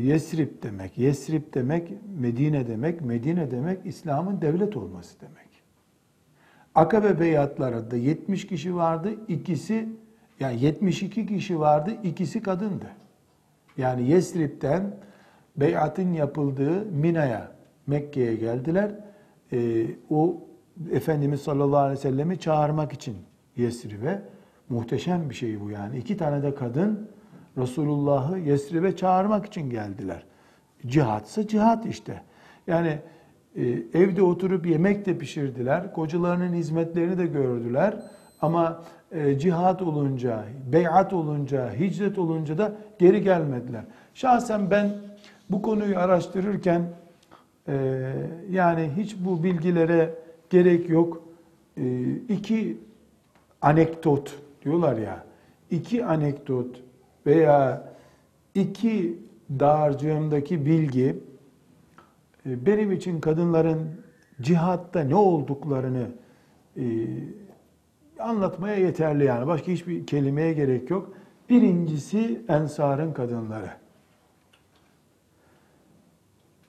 Yesrib demek. Yesrib demek Medine demek. Medine demek İslam'ın devlet olması demek. Akabe beyatlarında 70 kişi vardı. ikisi yani 72 kişi vardı. ikisi kadındı. Yani Yesrib'den beyatın yapıldığı Mina'ya, Mekke'ye geldiler. Ee, o Efendimiz sallallahu aleyhi ve sellemi çağırmak için Yesrib'e. Muhteşem bir şey bu yani. İki tane de kadın Resulullah'ı Yesrib'e çağırmak için geldiler. Cihatsa cihat işte. Yani e, evde oturup yemek de pişirdiler. Kocalarının hizmetlerini de gördüler. Ama e, cihat olunca, beyat olunca, hicret olunca da geri gelmediler. Şahsen ben Bu konuyu araştırırken e, yani hiç bu bilgilere gerek yok. E, iki anekdot diyorlar ya, iki anekdot veya iki dağarcığımdaki bilgi benim için kadınların cihatta ne olduklarını e, anlatmaya yeterli yani. Başka hiçbir kelimeye gerek yok. Birincisi ensarın kadınları.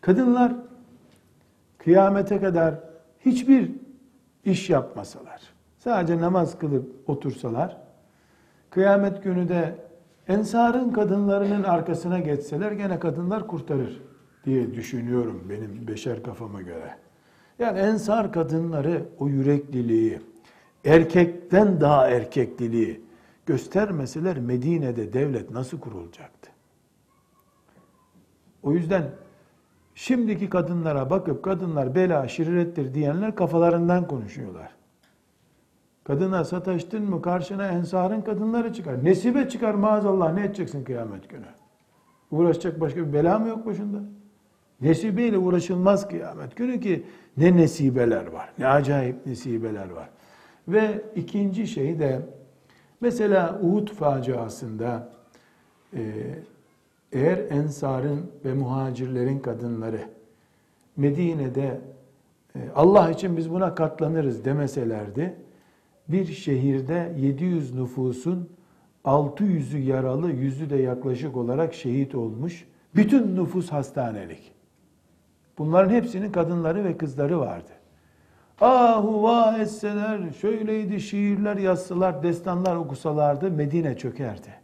Kadınlar kıyamete kadar hiçbir iş yapmasalar, sadece namaz kılıp otursalar, kıyamet günü de ensarın kadınlarının arkasına geçseler gene kadınlar kurtarır diye düşünüyorum benim beşer kafama göre. Yani ensar kadınları o yürekliliği, erkekten daha erkekliliği göstermeseler Medine'de devlet nasıl kurulacaktı? O yüzden şimdiki kadınlara bakıp kadınlar bela şirrettir diyenler kafalarından konuşuyorlar. Kadına sataştın mı karşına ensarın kadınları çıkar. Nesibe çıkar maazallah ne edeceksin kıyamet günü? Uğraşacak başka bir bela mı yok başında? Nesibeyle uğraşılmaz kıyamet günü ki ne nesibeler var, ne acayip nesibeler var. Ve ikinci şey de mesela Uhud faciasında e, eğer ensarın ve muhacirlerin kadınları Medine'de e, Allah için biz buna katlanırız demeselerdi bir şehirde 700 nüfusun 600'ü yaralı, yüzü de yaklaşık olarak şehit olmuş. Bütün nüfus hastanelik. Bunların hepsinin kadınları ve kızları vardı. Ahu vah etseler, şöyleydi şiirler yazsalar, destanlar okusalardı Medine çökerdi.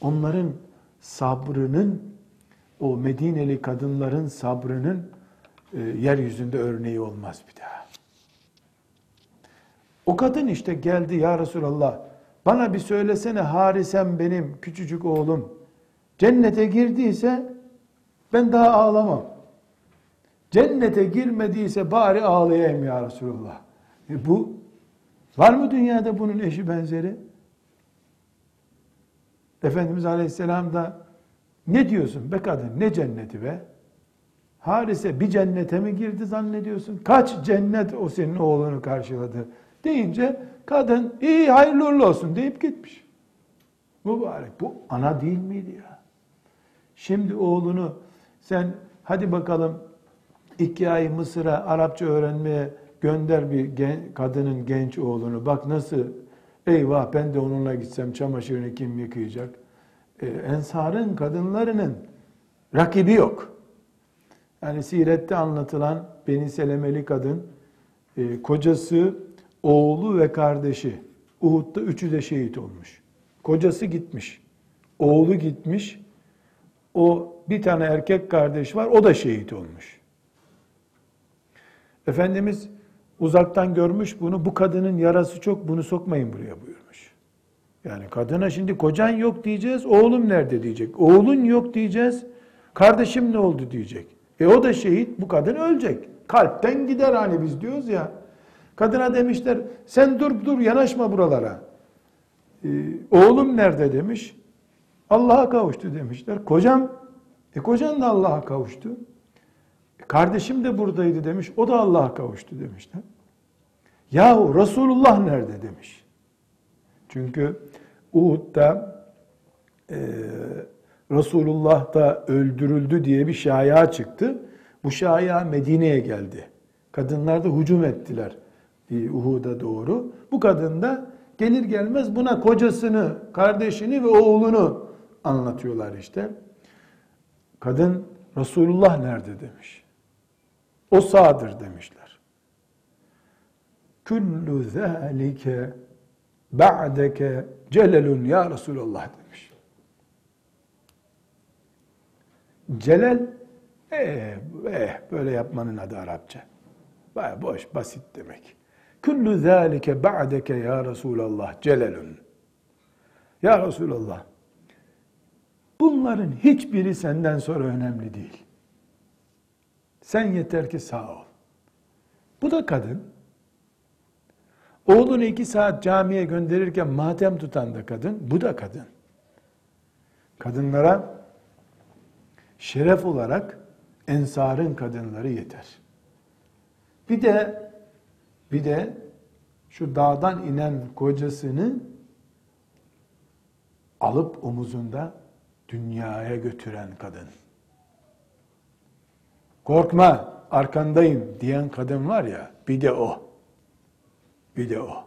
Onların sabrının, o Medineli kadınların sabrının e, yeryüzünde örneği olmaz bir daha. O kadın işte geldi ya Resulallah, bana bir söylesene Harisem benim küçücük oğlum cennete girdiyse ben daha ağlamam. Cennete girmediyse bari ağlayayım ya Resulallah. E bu var mı dünyada bunun eşi benzeri? Efendimiz Aleyhisselam da ne diyorsun be kadın ne cenneti be? Harise bir cennete mi girdi zannediyorsun? Kaç cennet o senin oğlunu karşıladı deyince kadın iyi hayırlı olsun deyip gitmiş. Mübarek bu ana değil miydi ya? Şimdi oğlunu sen hadi bakalım iki ay Mısır'a Arapça öğrenmeye gönder bir gen, kadının genç oğlunu. Bak nasıl eyvah ben de onunla gitsem çamaşırını kim yıkayacak? Ee, ensarın kadınlarının rakibi yok. Yani sirette anlatılan Beni Selemeli kadın, e, kocası, oğlu ve kardeşi Uhud'da üçü de şehit olmuş. Kocası gitmiş, oğlu gitmiş, o bir tane erkek kardeş var, o da şehit olmuş. Efendimiz uzaktan görmüş bunu, bu kadının yarası çok, bunu sokmayın buraya buyurmuş. Yani kadına şimdi kocan yok diyeceğiz, oğlum nerede diyecek. Oğlun yok diyeceğiz, kardeşim ne oldu diyecek. E o da şehit, bu kadın ölecek. Kalpten gider hani biz diyoruz ya. Kadına demişler, sen dur dur yanaşma buralara. Ee, oğlum nerede demiş. Allah'a kavuştu demişler. Kocam, e kocan da Allah'a kavuştu. Kardeşim de buradaydı demiş. O da Allah'a kavuştu demişler. Yahu Resulullah nerede demiş. Çünkü Uhud'da e, Resulullah da öldürüldü diye bir şaya çıktı. Bu şaya Medine'ye geldi. Kadınlar da hücum ettiler Uhud'a doğru. Bu kadın da gelir gelmez buna kocasını, kardeşini ve oğlunu anlatıyorlar işte. Kadın Resulullah nerede demiş. O sağdır demişler. Kullu zâlike ba'deke celelun ya Resulallah demiş. Celal eh, eh, böyle yapmanın adı Arapça. Baya boş, basit demek. Kullu zâlike ba'deke ya Resulallah celelun. Ya Resulallah, bunların hiçbiri senden sonra önemli değil. Sen yeter ki sağ ol. Bu da kadın. Oğlunu iki saat camiye gönderirken matem tutan da kadın. Bu da kadın. Kadınlara şeref olarak ensarın kadınları yeter. Bir de bir de şu dağdan inen kocasını alıp omuzunda dünyaya götüren kadın. Korkma arkandayım diyen kadın var ya bir de o. Bir de o.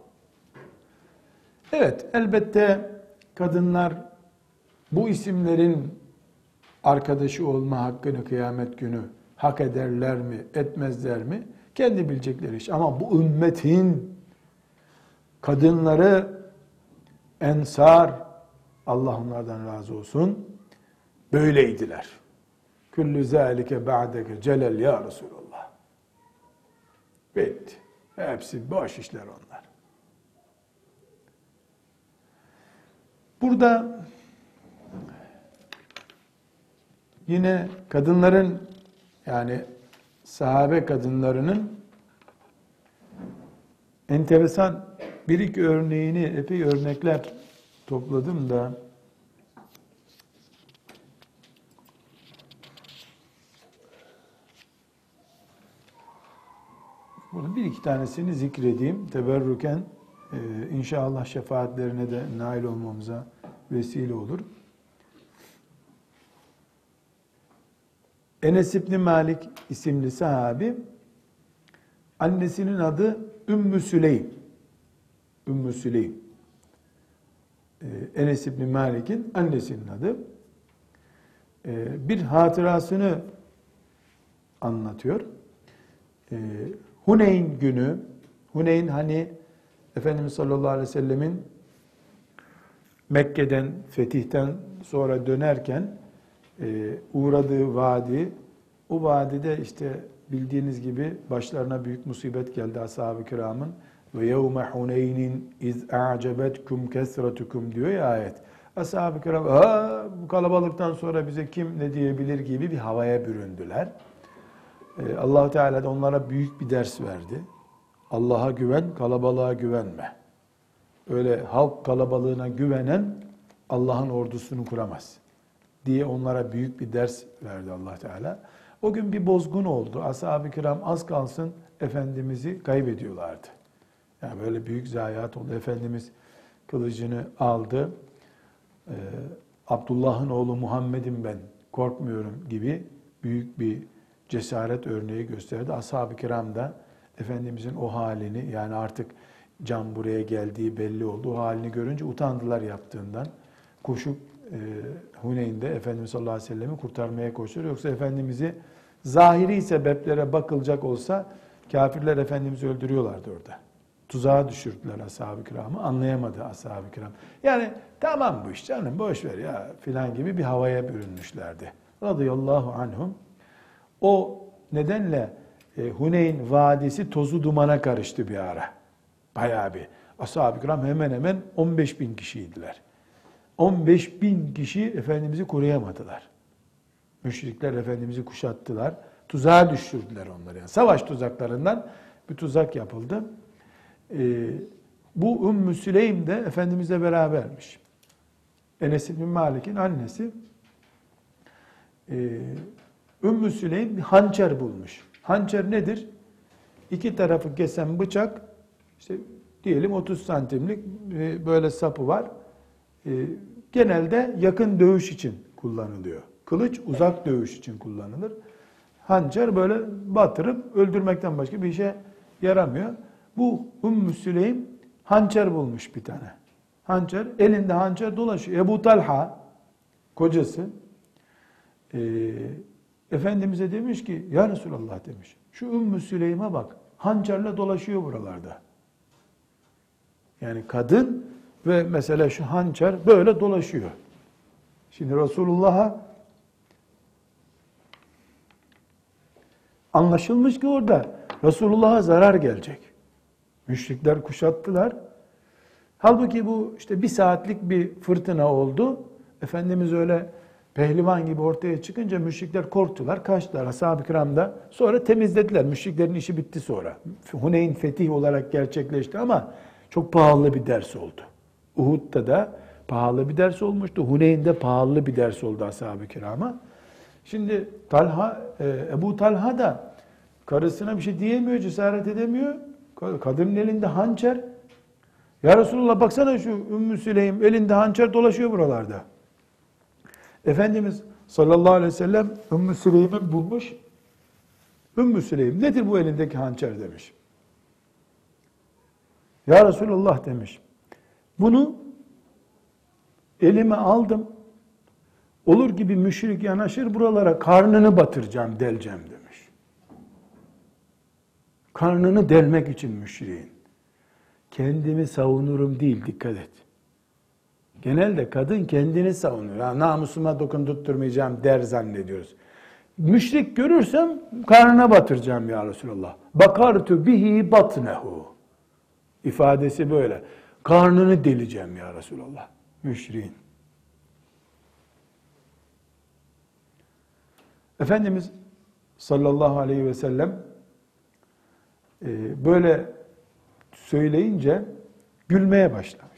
Evet elbette kadınlar bu isimlerin arkadaşı olma hakkını kıyamet günü hak ederler mi, etmezler mi? Kendi bilecekleri iş. Ama bu ümmetin kadınları ensar Allah onlardan razı olsun böyleydiler. Küllü zâlike ba'deke celal ya Resulallah. Bitti. Hepsi boş işler onlar. Burada yine kadınların yani sahabe kadınlarının enteresan bir iki örneğini epey örnekler topladım da bunu bir iki tanesini zikredeyim teberrüken e, inşallah şefaatlerine de nail olmamıza vesile olur. Enes İbni Malik isimli sahabi annesinin adı Ümmü Süleym. Ümmü Süleym. Ee, Enes İbni Malik'in annesinin adı. Ee, bir hatırasını anlatıyor. Ee, Huneyn günü, Huneyn hani Efendimiz sallallahu aleyhi ve sellemin Mekke'den, fetihten sonra dönerken e, uğradığı vadi, o vadide işte bildiğiniz gibi başlarına büyük musibet geldi ashab-ı kiramın. Ve yevme huneynin iz a'cebetkum kesretukum diyor ya ayet. Ashab-ı kiram bu kalabalıktan sonra bize kim ne diyebilir gibi bir havaya büründüler. Ee, allah Teala da onlara büyük bir ders verdi. Allah'a güven, kalabalığa güvenme. Öyle halk kalabalığına güvenen Allah'ın ordusunu kuramaz diye onlara büyük bir ders verdi allah Teala. O gün bir bozgun oldu. Ashab-ı kiram az kalsın Efendimiz'i kaybediyorlardı. Yani böyle büyük zayiat oldu. Efendimiz kılıcını aldı. Ee, Abdullah'ın oğlu Muhammed'im ben korkmuyorum gibi büyük bir cesaret örneği gösterdi. Ashab-ı kiram da Efendimizin o halini yani artık can buraya geldiği belli oldu. O halini görünce utandılar yaptığından. Koşup e, Huneyn'de Efendimiz sallallahu aleyhi ve sellem'i kurtarmaya koşuyor. Yoksa Efendimiz'i zahiri sebeplere bakılacak olsa kafirler Efendimiz'i öldürüyorlardı orada. Tuzağa düşürdüler ashab-ı kiramı. Anlayamadı ashab-ı kiram. Yani tamam bu iş canım boş ver ya filan gibi bir havaya bürünmüşlerdi. Radıyallahu anhum. O nedenle e, Huneyn vadisi tozu dumana karıştı bir ara. Bayağı bir. Ashab-ı kiram hemen hemen 15 bin kişiydiler. 15 bin kişi Efendimiz'i koruyamadılar. Müşrikler Efendimiz'i kuşattılar. Tuzağa düşürdüler onları. Yani savaş tuzaklarından bir tuzak yapıldı. Ee, bu Ümmü Süleym de Efendimiz'le berabermiş. Enes bin Malik'in annesi. Ee, Ümmü Süleym bir hançer bulmuş. Hançer nedir? İki tarafı kesen bıçak, işte diyelim 30 santimlik e, böyle sapı var. E, genelde yakın dövüş için kullanılıyor. Kılıç uzak dövüş için kullanılır. Hançer böyle batırıp öldürmekten başka bir işe yaramıyor. Bu Ümmü Süleym hançer bulmuş bir tane. Hançer, elinde hançer dolaşıyor. Ebu Talha, kocası, e, Efendimiz'e demiş ki, Ya Resulallah demiş, şu Ümmü Süleym'e bak, hançerle dolaşıyor buralarda. Yani kadın ve mesela şu hançer böyle dolaşıyor. Şimdi Resulullah'a anlaşılmış ki orada Resulullah'a zarar gelecek. Müşrikler kuşattılar. Halbuki bu işte bir saatlik bir fırtına oldu. Efendimiz öyle pehlivan gibi ortaya çıkınca müşrikler korktular, kaçtılar. Ashab-ı kiram da sonra temizlediler. Müşriklerin işi bitti sonra. Huneyn fetih olarak gerçekleşti ama çok pahalı bir ders oldu. Uhud'da da pahalı bir ders olmuştu. Huneyn'de pahalı bir ders oldu ashab-ı kirama. Şimdi Talha, e, Ebu Talha da karısına bir şey diyemiyor, cesaret edemiyor. Kadının elinde hançer. Ya Resulullah baksana şu Ümmü Süleym elinde hançer dolaşıyor buralarda. Efendimiz sallallahu aleyhi ve sellem Ümmü Süleym'i bulmuş. Ümmü Süleym nedir bu elindeki hançer demiş. Ya Resulullah demiş. Bunu elime aldım. Olur gibi müşrik yanaşır buralara karnını batıracağım, deleceğim demiş. Karnını delmek için müşriğin. Kendimi savunurum değil, dikkat et. Genelde kadın kendini savunuyor. Ya, namusuma dokundurtturmayacağım der zannediyoruz. Müşrik görürsem karnına batıracağım ya Resulallah. Bakartu bihi batnehu. İfadesi böyle. Karnını deleceğim ya Resulallah. Müşriğin. Efendimiz sallallahu aleyhi ve sellem e, böyle söyleyince gülmeye başlamış.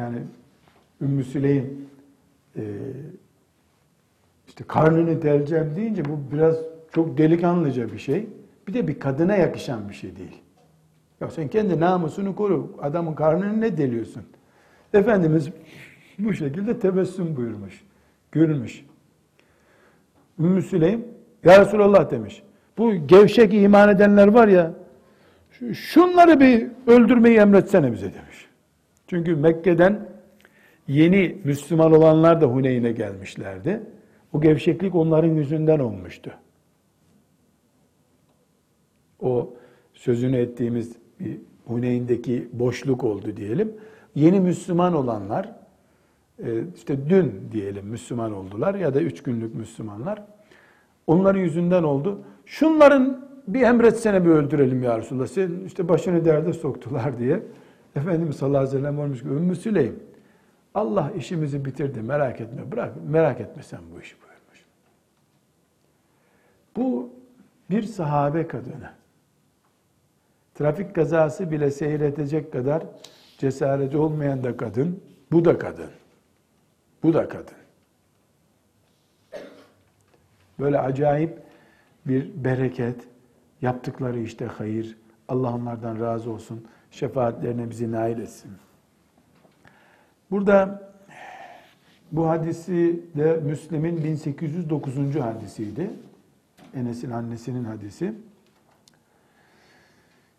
Yani Ümmü Süleym e, işte karnını deleceğim deyince bu biraz çok delikanlıca bir şey. Bir de bir kadına yakışan bir şey değil. Ya sen kendi namusunu koru. Adamın karnını ne deliyorsun? Efendimiz bu şekilde tebessüm buyurmuş. Gülmüş. Ümmü Süleym, Ya Resulallah demiş. Bu gevşek iman edenler var ya, şunları bir öldürmeyi emretsene bize demiş. Çünkü Mekke'den yeni Müslüman olanlar da Huneyn'e gelmişlerdi. O gevşeklik onların yüzünden olmuştu. O sözünü ettiğimiz bir Huneyn'deki boşluk oldu diyelim. Yeni Müslüman olanlar, e, işte dün diyelim Müslüman oldular ya da üç günlük Müslümanlar. Onların yüzünden oldu. Şunların bir emretsene bir öldürelim ya Resulallah. Sen işte başını derde soktular diye. Efendimiz sallallahu aleyhi ve sellem olmuş ki Ümmü Süleym Allah işimizi bitirdi merak etme bırak merak etme sen bu işi buyurmuş. Bu bir sahabe kadını. Trafik kazası bile seyredecek kadar cesareti olmayan da kadın, bu da kadın. Bu da kadın. Böyle acayip bir bereket, yaptıkları işte hayır. Allah onlardan razı olsun. Şefaatlerine bizi nail etsin. Burada bu hadisi de Müslim'in 1809. hadisiydi. Enes'in annesinin hadisi.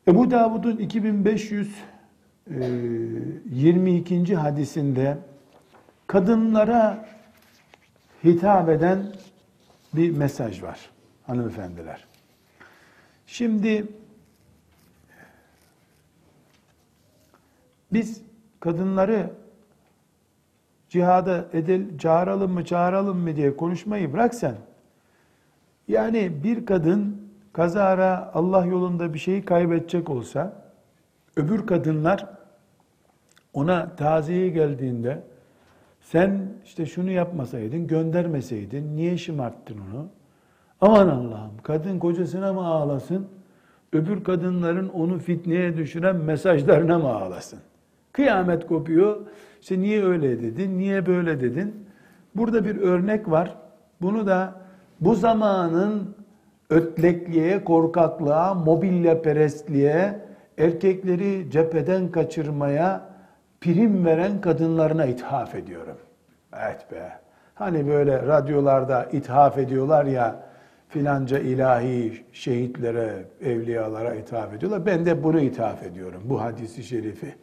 Ebu Davud'un 2522. hadisinde kadınlara hitap eden bir mesaj var hanımefendiler. Şimdi biz kadınları cihada edil, çağıralım mı çağıralım mı diye konuşmayı bırak sen. Yani bir kadın kazara Allah yolunda bir şeyi kaybedecek olsa öbür kadınlar ona taziye geldiğinde sen işte şunu yapmasaydın, göndermeseydin, niye şımarttın onu? Aman Allah'ım, kadın kocasına mı ağlasın? Öbür kadınların onu fitneye düşüren mesajlarına mı ağlasın? Kıyamet kopuyor. İşte niye öyle dedin, niye böyle dedin? Burada bir örnek var. Bunu da bu zamanın ötlekliğe, korkaklığa, mobilya perestliğe, erkekleri cepheden kaçırmaya prim veren kadınlarına ithaf ediyorum. Evet be. Hani böyle radyolarda ithaf ediyorlar ya filanca ilahi şehitlere, evliyalara ithaf ediyorlar. Ben de bunu ithaf ediyorum. Bu hadisi şerifi.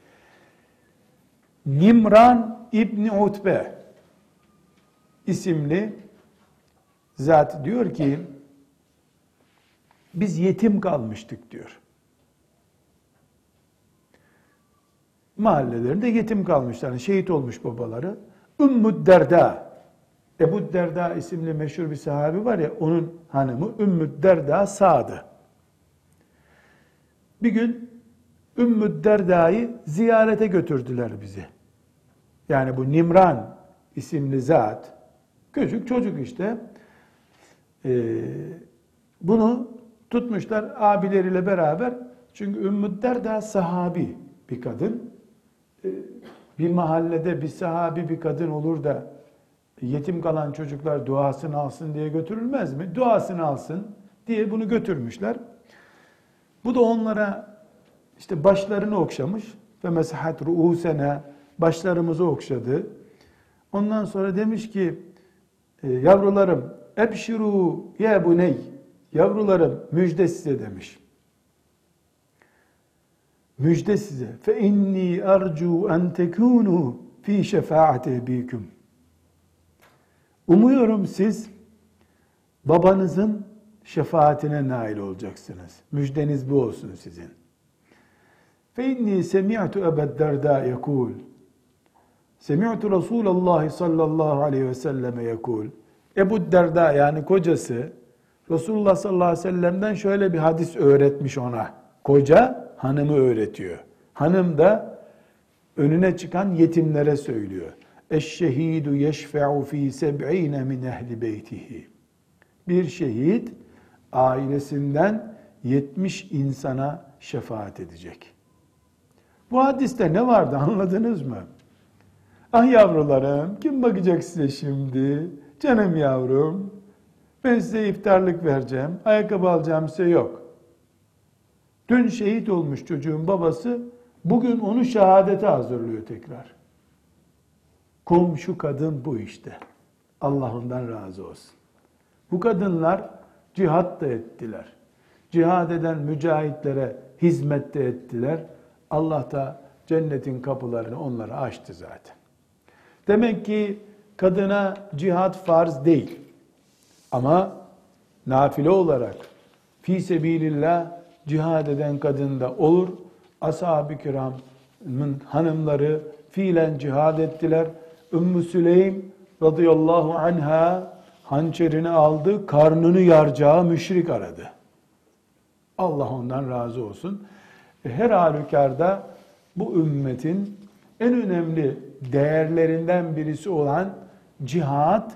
Nimran İbni Utbe isimli zat diyor ki biz yetim kalmıştık diyor. Mahallelerinde yetim kalmışlar. Yani şehit olmuş babaları. Ümmü Derda. Ebu Derda isimli meşhur bir sahabi var ya onun hanımı Ümmü Derda Sa'dı. Bir gün Ümmü Derda'yı ziyarete götürdüler bizi. Yani bu Nimran isimli zat, küçük çocuk işte. Ee, bunu tutmuşlar abileriyle beraber. Çünkü Ümmü Derda sahabi bir kadın. Ee, bir mahallede bir sahabi bir kadın olur da yetim kalan çocuklar duasını alsın diye götürülmez mi? Duasını alsın diye bunu götürmüşler. Bu da onlara işte başlarını okşamış ve mesahat ruusena başlarımızı okşadı. Ondan sonra demiş ki e, yavrularım ebşiru ya buney yavrularım müjde size demiş. Müjde size fe inni arju en tekunu fi şefaati ebikum. Umuyorum siz babanızın şefaatine nail olacaksınız. Müjdeniz bu olsun sizin. Fe inni semi'tu Ebu Derda yekul. Semi'tu Resulullah sallallahu aleyhi ve selleme yekul. Ebu Derda yani kocası Resulullah sallallahu aleyhi ve sellem'den şöyle bir hadis öğretmiş ona. Koca hanımı öğretiyor. Hanım da önüne çıkan yetimlere söylüyor. Eşşehidu yeşfe'u fi seb'ine min ehli beytihi. Bir şehit ailesinden 70 insana şefaat edecek. Bu hadiste ne vardı anladınız mı? Ah yavrularım kim bakacak size şimdi? Canım yavrum ben size iftarlık vereceğim, ayakkabı alacağım size yok. Dün şehit olmuş çocuğun babası bugün onu şehadete hazırlıyor tekrar. Komşu kadın bu işte. Allah ondan razı olsun. Bu kadınlar cihat da ettiler. Cihad eden mücahitlere hizmet de ettiler. Allah da cennetin kapılarını onlara açtı zaten. Demek ki kadına cihat farz değil. Ama nafile olarak fi sebilillah cihad eden kadın da olur. Ashab-ı kiramın hanımları fiilen cihad ettiler. Ümmü Süleym radıyallahu anha hançerini aldı, karnını yaracağı müşrik aradı. Allah ondan razı olsun. E, her halükarda bu ümmetin en önemli değerlerinden birisi olan cihat,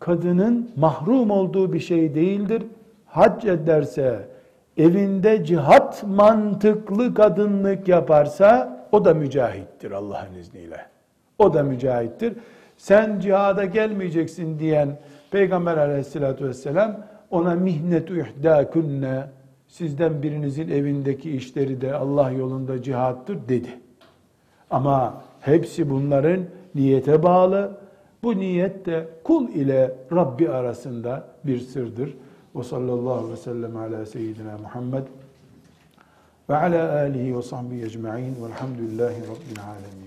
kadının mahrum olduğu bir şey değildir. Hac ederse, evinde cihat mantıklı kadınlık yaparsa, o da mücahittir Allah'ın izniyle. O da mücahittir. Sen cihada gelmeyeceksin diyen Peygamber aleyhissalatü vesselam ona mihnetu ihdâkünne sizden birinizin evindeki işleri de Allah yolunda cihattır dedi. Ama hepsi bunların niyete bağlı. Bu niyet de kul ile Rabbi arasında bir sırdır. Ve sallallahu aleyhi ve sellem ala seyyidina Muhammed ve ala alihi ve sahbihi ecma'in velhamdülillahi rabbil alemin.